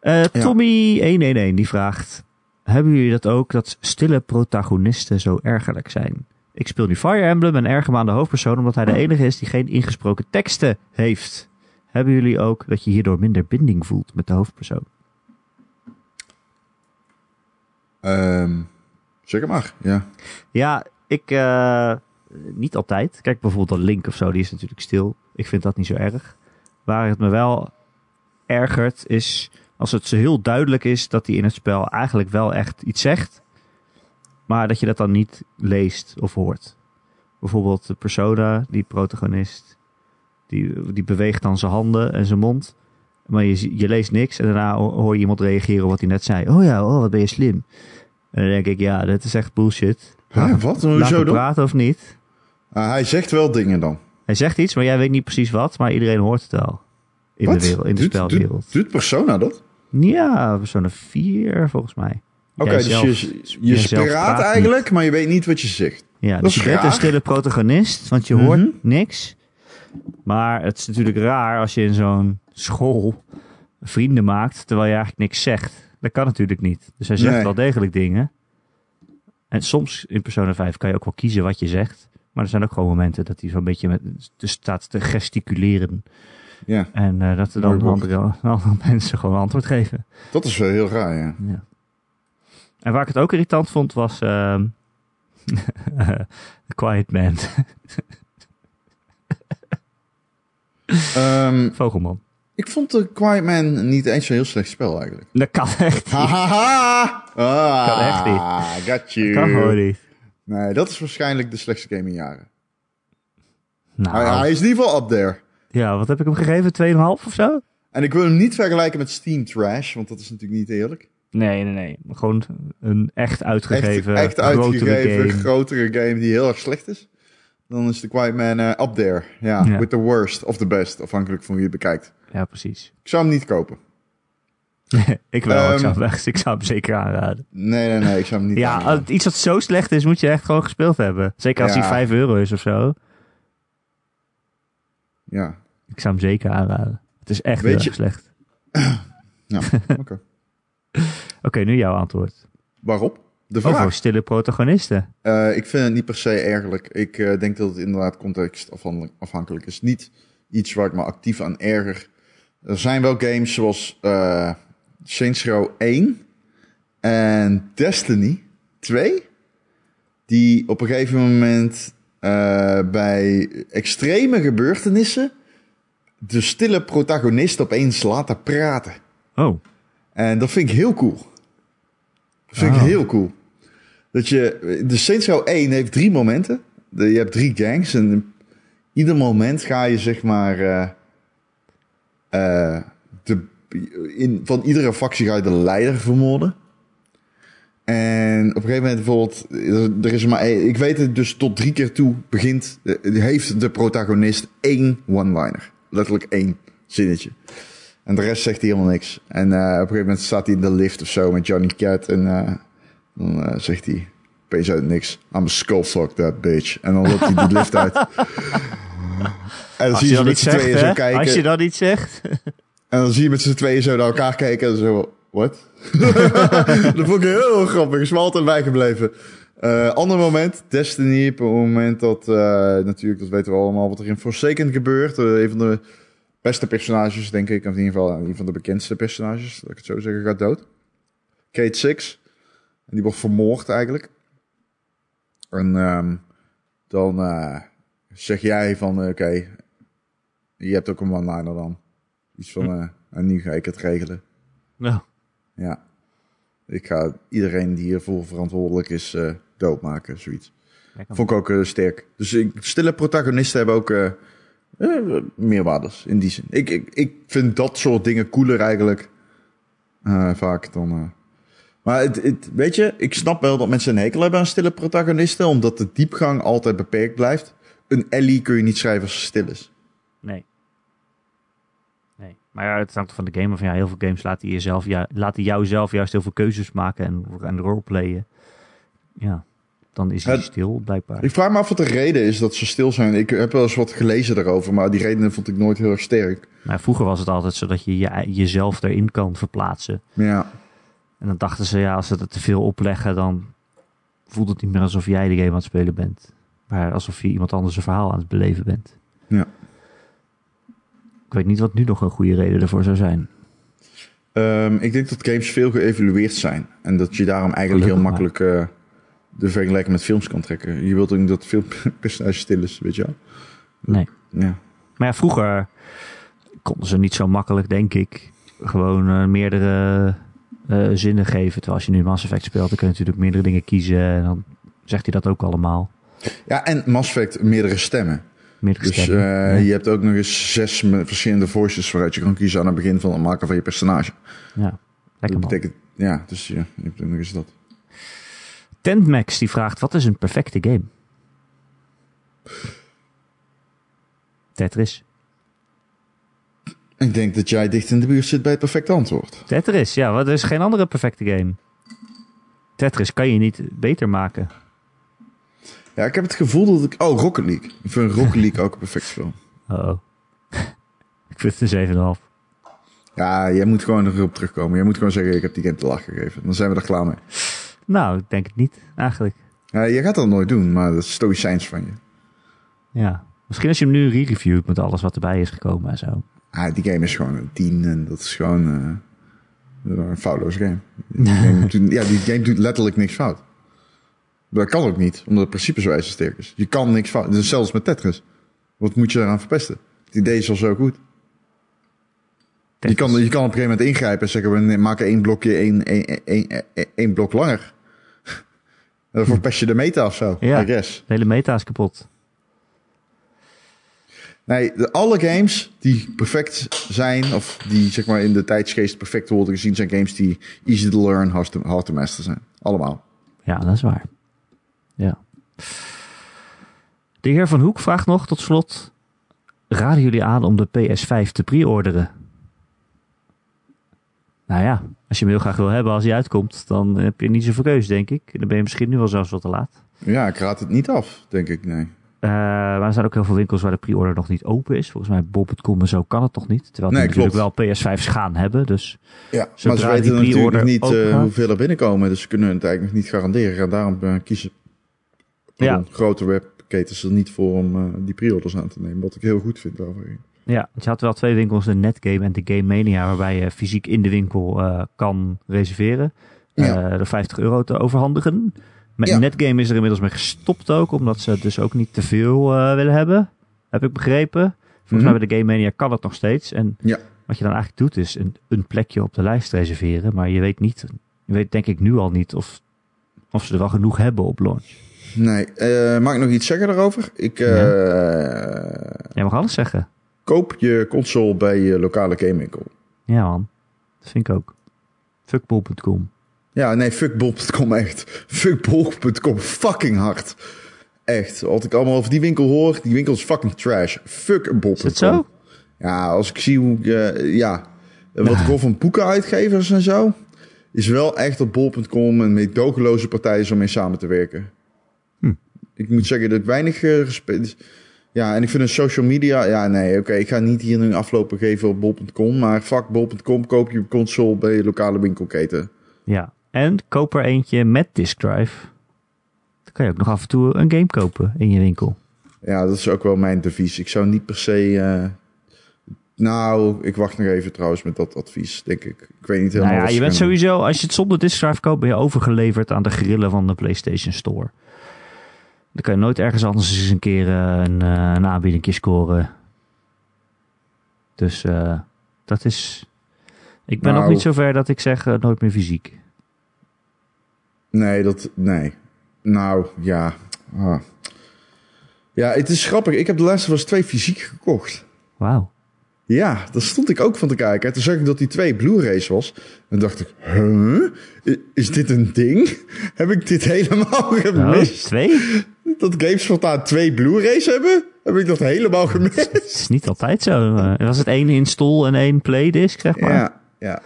Eh, Tommy111 die vraagt... Hebben jullie dat ook, dat stille protagonisten zo ergerlijk zijn? Ik speel nu Fire Emblem en erger me aan de hoofdpersoon... omdat hij de enige is die geen ingesproken teksten heeft. Hebben jullie ook dat je hierdoor minder binding voelt met de hoofdpersoon? Ehm zeg maar, ja. Ja, ik eh, niet altijd. Kijk bijvoorbeeld dat Link of zo, die is natuurlijk stil. Ik vind dat niet zo erg. Waar het me wel ergert is als het zo heel duidelijk is dat hij in het spel eigenlijk wel echt iets zegt, maar dat je dat dan niet leest of hoort. Bijvoorbeeld de persona, die protagonist, die, die beweegt dan zijn handen en zijn mond. Maar je, je leest niks en daarna ho- hoor je iemand reageren op wat hij net zei. Oh ja, oh, wat ben je slim. En dan denk ik, ja, dat is echt bullshit. Wat? Laat Hoezo hem dan? praten of niet. Ah, hij zegt wel dingen dan. Hij zegt iets, maar jij weet niet precies wat, maar iedereen hoort het al. In Wat? de, wereld, in de Doet- spelwereld. Doet, doet Persona dat? Ja, zo'n vier volgens mij. Oké, dus je, je praat eigenlijk, maar je weet niet wat je zegt. Ja, Dat dus je bent een stille protagonist, want je Mhm. hoort niks. Maar het is natuurlijk raar als je in zo'n school vrienden maakt, terwijl je eigenlijk niks zegt. Dat kan natuurlijk niet. Dus hij zegt Nee. wel degelijk dingen. En soms in Persona 5 kan je ook wel kiezen wat je zegt. Maar er zijn ook gewoon momenten dat hij zo'n beetje met, dus staat te gesticuleren. Ja, En eh, dat er dan andere, andere mensen gewoon antwoord geven. dat is wel heel raar, ja. Ja. En waar ik het ook irritant vond was ehm Quiet Man, Ehm, Vogelman. ik vond The Quiet Man niet eens zo'n heel slecht spel eigenlijk. Dat kan echt niet. Ah, Kan echt niet. Got you. Dat kan gewoon niet. Nee, dat is waarschijnlijk de slechtste game in jaren. Nou, Hij, hij is in ieder geval up there. Ja, wat heb ik hem gegeven? 2,5 of zo? En ik wil hem niet vergelijken met Steam Trash, want dat is natuurlijk niet eerlijk. Nee, nee, nee. Gewoon een echt uitgegeven, echt grotere uitgegeven, game. grotere game die heel erg slecht is. Dan is The Quiet Man eh, up there. Ja, Ja. with the worst of the best, afhankelijk van wie het bekijkt. Ja, precies. Ik zou hem niet kopen. ik wel, ik, Ehm, zou hem, echt- ik zou hem zeker aanraden. Nee, nee, nee, ik zou hem niet Ja, aanraden. iets wat zo slecht is, moet je echt gewoon gespeeld hebben. Zeker als Ja. hij 5 euro is of zo. Ja, Ik zou hem zeker aanraden. Het is echt heel erg slecht. oké. Oké, nu jouw antwoord. Waarop? De vraag. Over stille protagonisten. Eh, ik vind het niet per se ergerlijk. Ik eh, denk dat het inderdaad contextafhankelijk is. Niet iets waar ik me actief aan erger. Er zijn wel games zoals eh Saints Row 1 en Destiny 2... die op een gegeven moment bij extreme gebeurtenissen... de stille protagonist opeens laten praten. Oh, En dat vind ik heel cool. Dat vind ik Oh. heel cool. Dat je, de Saints Row 1 heeft drie momenten. Je hebt drie gangs en ieder moment ga je zeg maar eh, eh, de, in, van iedere factie ga je de leider vermoorden. En op een gegeven moment bijvoorbeeld, er- er is maar één- ik weet het dus tot drie keer toe begint, eh, heeft de protagonist één one-liner. Letterlijk één zinnetje. En de rest zegt hij helemaal niks. En eh, op een gegeven moment staat hij in de lift of zo met Johnny Cat. En eh, dan eh, zegt hij opeens uit niks. I'm a skullfuck that bitch. En dan loopt hij die lift uit. en dan zie je ze met z'n tweeën zo kijken. Als je dat niet zegt. En dan zie je met z'n tweeën zo naar elkaar kijken. En zo, what? dat vond ik heel grappig. Is me altijd bijgebleven. Eh ander moment, Destiny. Op het moment dat, eh, natuurlijk, dat weten we allemaal, wat er in Forsaken gebeurt. Eh, een van de beste personages, denk ik. Of in ieder geval een van de bekendste personages, dat ik het zo zeggen, gaat dood. Kate Six. En die wordt vermoord eigenlijk. En ehm, dan zeg jij van, oké, je hebt ook een one-liner dan. Iets van, eh, en nu ga ik het regelen. Nou, Ja. Ik ga iedereen die hiervoor verantwoordelijk is doodmaken, zoiets. lekker. Vond ik ook eh, sterk. Dus ik, stille protagonisten hebben ook eh, meerwaardes in die zin. Ik, ik, ik vind dat soort dingen cooler eigenlijk. vaak dan... Maar het, het, weet je, ik snap wel dat mensen een hekel hebben aan stille protagonisten, omdat de diepgang altijd beperkt blijft. Een Ellie kun je niet schrijven als ze stil is. Nee. Nee. Maar ja, het hangt van de game af. Ja, heel veel games laten, jezelf, ja, laten jou zelf juist heel veel keuzes maken en, en roleplayen. Ja, dan is hij stil, blijkbaar. Ik vraag me af wat de reden is dat ze stil zijn. Ik heb wel eens wat gelezen daarover, maar die redenen vond ik nooit heel erg sterk. Maar vroeger was het altijd zo dat je, je jezelf erin kan verplaatsen. Ja, En dan dachten ze, ja, als ze dat te veel opleggen, dan voelt het niet meer alsof jij de game aan het spelen bent. Maar alsof je iemand anders een verhaal aan het beleven bent. Ja. Ik weet niet wat nu nog een goede reden ervoor zou zijn. Ehm, ik denk dat games veel geëvalueerd zijn. En dat je daarom eigenlijk heel makkelijk eh, de vergelijking met films kan trekken. Je wilt ook niet dat veel personage stil is, weet je wel. Nee. Ja. Maar ja, vroeger konden ze niet zo makkelijk, denk ik, gewoon eh, meerdere eh, zinnen geven. Terwijl als je nu Mass Effect speelt, dan kun je natuurlijk meerdere dingen kiezen. En dan zegt hij dat ook allemaal. ja, en Mass Effect meerdere stemmen. Meerdere Dus stemmen. eh, ja. je hebt ook nog eens zes verschillende voices waaruit je kan kiezen aan het begin van het maken van je personage. ja, lekker Dat betekent, ja, dus ja, je hebt ook nog eens dat. Tentmax die vraagt, wat is een perfecte game? Tetris. Ik denk dat jij dicht in de buurt zit bij het perfecte antwoord. Tetris, ja, wat er is geen andere perfecte game. Tetris kan je niet beter maken. Ja, ik heb het gevoel dat ik... Oh, Rocket League. Ik vind Rocket League ook een perfect spel. Oh, oh. ik vind het een 7,5. Ja, jij moet gewoon erop terugkomen. Jij moet gewoon zeggen, ik heb die game te lachen gegeven. Dan zijn we er klaar mee. Nou, ik denk het niet, eigenlijk. Je gaat dat nooit doen, maar dat is stoïcijns van je. Ja, misschien als je hem nu re-reviewt met alles wat erbij is gekomen en zo. Ah, die game is gewoon een 10 en dat is gewoon eh, een foutloze game. Die game doet, ja, die game doet letterlijk niks fout. Dat kan ook niet, omdat het principe zo ijzersterk is. Je kan niks fout. Dus zelfs met Tetris. Wat moet je eraan verpesten? Het idee is al zo goed. Je kan, je kan op een gegeven moment ingrijpen en zeggen: we maken één blokje één, één, één blok langer. Dan verpest je de meta of zo. Ja. I guess. De hele meta is kapot. Nee, de, alle games die perfect zijn, of die zeg maar in de tijdsgeest perfect worden gezien, zijn games die easy to learn, hard to, hard to master zijn. Allemaal. Ja, dat is waar. Ja. De heer Van Hoek vraagt nog tot slot: raden jullie aan om de PS5 te pre-orderen? Nou ja, als je hem heel graag wil hebben als hij uitkomt, dan heb je niet zoveel keus, denk ik. Dan ben je misschien nu wel zelfs wat te laat. Ja, ik raad het niet af, denk ik, nee. Uh, maar er zijn ook heel veel winkels waar de pre-order nog niet open is. Volgens mij bol.com en zo kan het nog niet. Terwijl Nee, die natuurlijk wel PS5's gaan hebben. Dus Ja, maar ze weten natuurlijk niet eh, hoeveel er binnenkomen, dus ze kunnen het eigenlijk nog niet garanderen. En daarom eh, kiezen pardon, grote webketens er niet voor om die pre-orders aan te nemen. Wat ik heel goed vind overigens. Ja, je had wel twee winkels, de Netgame en de Game Mania, waarbij je fysiek in de winkel eh, kan reserveren. Ja. eh de 50 euro te overhandigen. Met Ja. Netgame is er inmiddels mee gestopt ook, omdat ze dus ook niet te veel eh, willen hebben. Heb ik begrepen. Volgens Mhm. mij bij de Game Mania kan het nog steeds. En Ja. wat je dan eigenlijk doet, is een, een plekje op de lijst reserveren. Maar je weet niet, je weet denk ik nu al niet of, of ze er wel genoeg hebben op launch. Nee, mag ik nog iets zeggen daarover? Ik Jij mag alles zeggen. Koop je console bij je lokale gamewinkel. Ja man, dat vind ik ook. Fuckbol.com. Ja, nee, fuck bol.com echt. Fuck bol.com fucking hard. Echt, wat ik allemaal over die winkel hoor, die winkel is fucking trash. Fuck bol.com. Is het zo? Ja, als ik zie hoe, eh, ja, wat ik hoor van boekenuitgevers en zo, is wel echt op bol.com een meedogenloze partij is om mee samen te werken. Hm. Ik moet zeggen dat ik weinig eh, gespeeld... Ja, en ik vind een social media... Ja, nee, oké, ik ga niet hier nu aflopen geven op bol.com, maar fuck bol.com, koop je console bij je lokale winkelketen. Ja. En koop er eentje met disk drive. Dan kan je ook nog af en toe een game kopen in je winkel. Ja, dat is ook wel mijn devies. Ik zou niet per se... eh, Nou, ik wacht nog even trouwens met dat advies, denk ik. Ik weet niet helemaal Nou ja, je bent sowieso, als je het zonder disk drive koopt, ben je overgeleverd aan de grillen van de PlayStation Store. Dan kan je nooit ergens anders eens een keer eh, een, eh, een aanbieding scoren. Dus eh, dat is. Ik ben nog niet zover dat ik zeg nooit meer fysiek. Nee, dat... Nee. Nou, ja. Ah. Ja, het is grappig. Ik heb de laatste was twee fysiek gekocht. Wauw. Ja, daar stond ik ook van te kijken. Toen zag ik dat die twee Blu-rays was. En dacht ik, huh? Is dit een ding? Heb ik dit helemaal Oh, gemist? twee? Dat games voortaan twee Blu-rays hebben? Heb ik dat helemaal gemist? Het is niet altijd zo. Eh, was het één install en één playdisc, zeg maar? Ja, ja,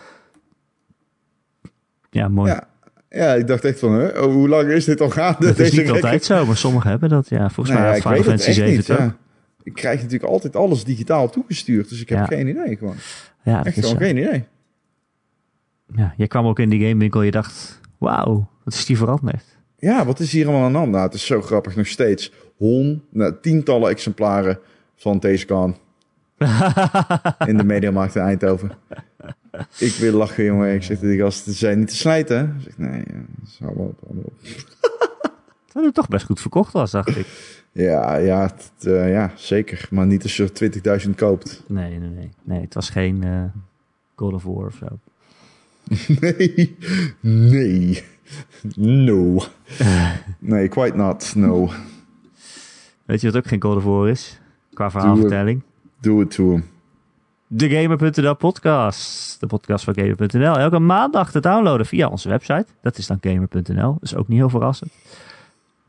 Ja, mooi. ja. Ja, ik dacht echt van? Oh, hoe lang is dit al gaande? dat is niet altijd zo, maar sommigen hebben dat. Ja, volgens Nou mij ja, Final het Fantasy echt 7 niet, het ook. ja. Ik krijg natuurlijk altijd alles digitaal toegestuurd, dus ik heb Ja. geen idee gewoon. Ja, dat Echt is gewoon geen idee. Ja, je kwam ook in die gamewinkel en je dacht, wauw, wat is die veranderd? Ja, wat is hier allemaal aan de hand? Nou, het is zo grappig nog steeds. Hon, nou, tientallen exemplaren van deze kan in de Mediamarkt in Eindhoven. Ik wil lachen, jongen. Ik zeg tegen die gasten, ze zijn niet te slijten. Ik zeg, nee, dat is allemaal op, allemaal op. Dat het toch best goed verkocht was, dacht ik. Ja, ja, het, eh, ja, zeker. Maar niet als je er 20.000 koopt. Nee, nee, nee. Nee, het was geen eh God of War of zo. Nee, nee, no. Nee, quite not, no. Weet je wat ook geen of War is? Qua verhaalvertelling? Doe het to hem. de Gamer.nl podcast. De podcast van Gamer.nl. Elke maandag te downloaden via onze website. Dat is dan Gamer.nl. Dat is ook niet heel verrassend.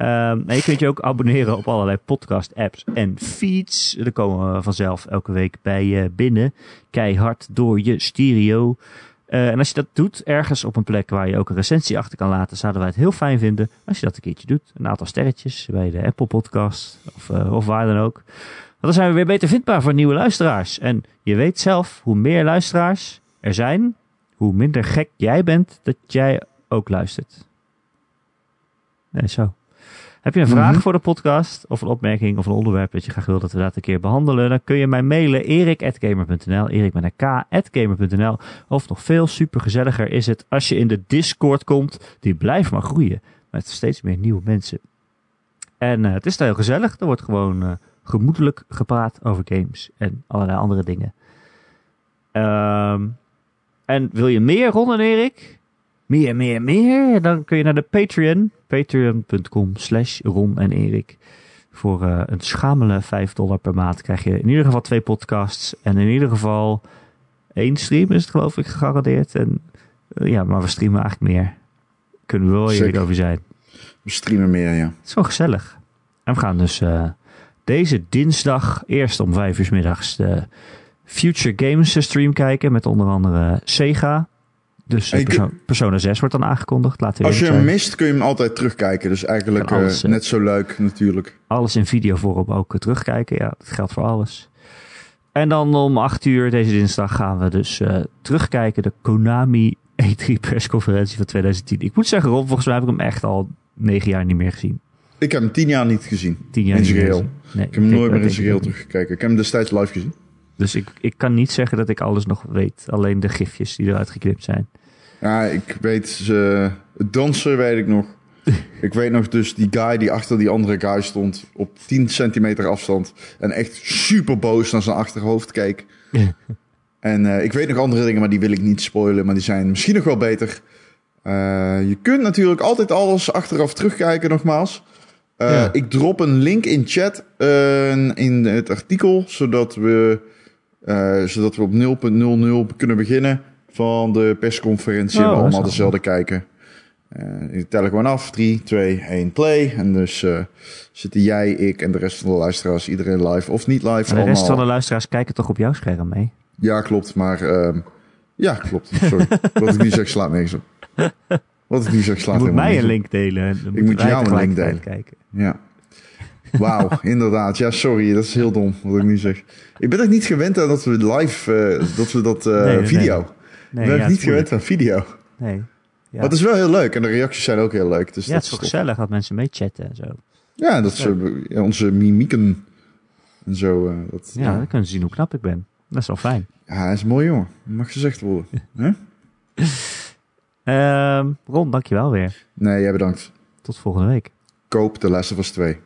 Um, en je kunt je ook abonneren op allerlei podcast apps en feeds. Er komen we vanzelf elke week bij je binnen. Keihard door je stereo. Uh, en als je dat doet ergens op een plek waar je ook een recensie achter kan laten, zouden wij het heel fijn vinden als je dat een keertje doet. Een aantal sterretjes bij de Apple podcast of, uh, of waar dan ook. Want dan zijn we weer beter vindbaar voor nieuwe luisteraars. En je weet zelf, hoe meer luisteraars er zijn, hoe minder gek jij bent dat jij ook luistert. Nee, zo. Heb je een vraag voor de podcast of een opmerking of een onderwerp dat je graag wil dat we dat een keer behandelen? Dan kun je mij mailen erik.gamer.nl, erik met een k.gamer.nl. Of nog veel supergezelliger is het als je in de Discord komt. Die blijft maar groeien met steeds meer nieuwe mensen. En uh, het is daar heel gezellig. Er wordt gewoon uh, gemoedelijk gepraat over games en allerlei andere dingen. Um, en wil je meer, Ron en Erik? Meer, meer, meer? Dan kun je naar de Patreon. Patreon.com slash Ron en Erik. Voor uh, een schamele 5 dollar per maand krijg je in ieder geval twee podcasts. En in ieder geval één stream is het geloof ik gegarandeerd. En uh, ja, maar we streamen eigenlijk meer. Kunnen we wel eerlijk over zijn. We streamen meer, ja. Het is wel gezellig. En we gaan dus uh, deze dinsdag eerst om 5 uur middags de Future Games stream kijken. Met onder andere Sega. Dus perso Persona 6 wordt dan aangekondigd. Laten we Als je hem mist, kun je hem altijd terugkijken. Dus eigenlijk alles, uh, net zo leuk natuurlijk. Alles in videovorm ook terugkijken. Ja, dat geldt voor alles. En dan om 8 uur deze dinsdag gaan we dus uh, terugkijken. De Konami E3 persconferentie van 2010. Ik moet zeggen, Rob, volgens mij heb ik hem echt al 9 jaar niet meer gezien. Ik heb hem 10 jaar niet gezien. 10 jaar in niet geheel. Nee, ik heb hem nooit meer in zijn geheel teruggekeken. Ik heb hem destijds live gezien. Dus ik, ik kan niet zeggen dat ik alles nog weet. Alleen de gifjes die eruit geknipt zijn. Ja, ik weet het dansen weet ik nog. ik weet nog dus die guy die achter die andere guy stond op 10 centimeter afstand en echt super boos naar zijn achterhoofd keek. en uh, ik weet nog andere dingen, maar die wil ik niet spoilen, maar die zijn misschien nog wel beter. Uh, je kunt natuurlijk altijd alles achteraf terugkijken, nogmaals. Ja. Ik drop een link in chat in het artikel, zodat we, zodat we op 0.00 kunnen beginnen van de persconferentie. Oh, en we allemaal dezelfde kijken. Uh, ik tel gewoon af. 3, 2, 1, play. En dus uh, zitten jij, ik en de rest van de luisteraars, iedereen live of niet live. En de allemaal. rest van de luisteraars kijken toch op jouw scherm mee? Ja, klopt. Maar uh, ja, klopt. Sorry. Wat ik nu zeg slaat nergens op. Wat ik nu zeg slaat Je moet mij een link delen. Dan ik moet jou een link delen. Kijken. Ja. Wauw, inderdaad. Ja, sorry, dat is heel dom wat ik nu zeg. Ik ben echt niet gewend aan dat we live, uh, dat we dat uh, nee, video. Nee. Nee, ben ja, niet gewend aan video. Nee. Ja. Maar het is wel heel leuk en de reacties zijn ook heel leuk. Dus ja, dat het is toch gezellig dat mensen mee chatten en zo. Ja, dat onze mimieken en zo. Uh, dat, ja, dan kunnen ze zien hoe knap ik ben. Dat is wel fijn. Ja, hij is mooi jongen. Dat mag gezegd worden. um, Ron, dankjewel weer. Nee, jij bedankt. Tot volgende week. Koop de Last of Us 2.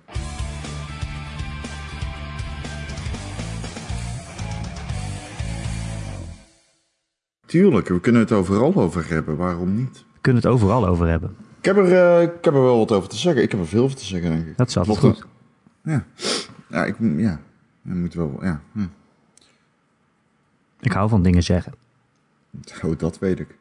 Tuurlijk, we kunnen het overal over hebben. Waarom niet? We kunnen het overal over hebben. Ik heb er, uh, ik heb er wel wat over te zeggen. Ik heb er veel over te zeggen, denk ik. Dat is altijd goed. Ja. Ja, ik ja. Je moet wel, ja. Hm. Ik hou van dingen zeggen. Oh, dat weet ik.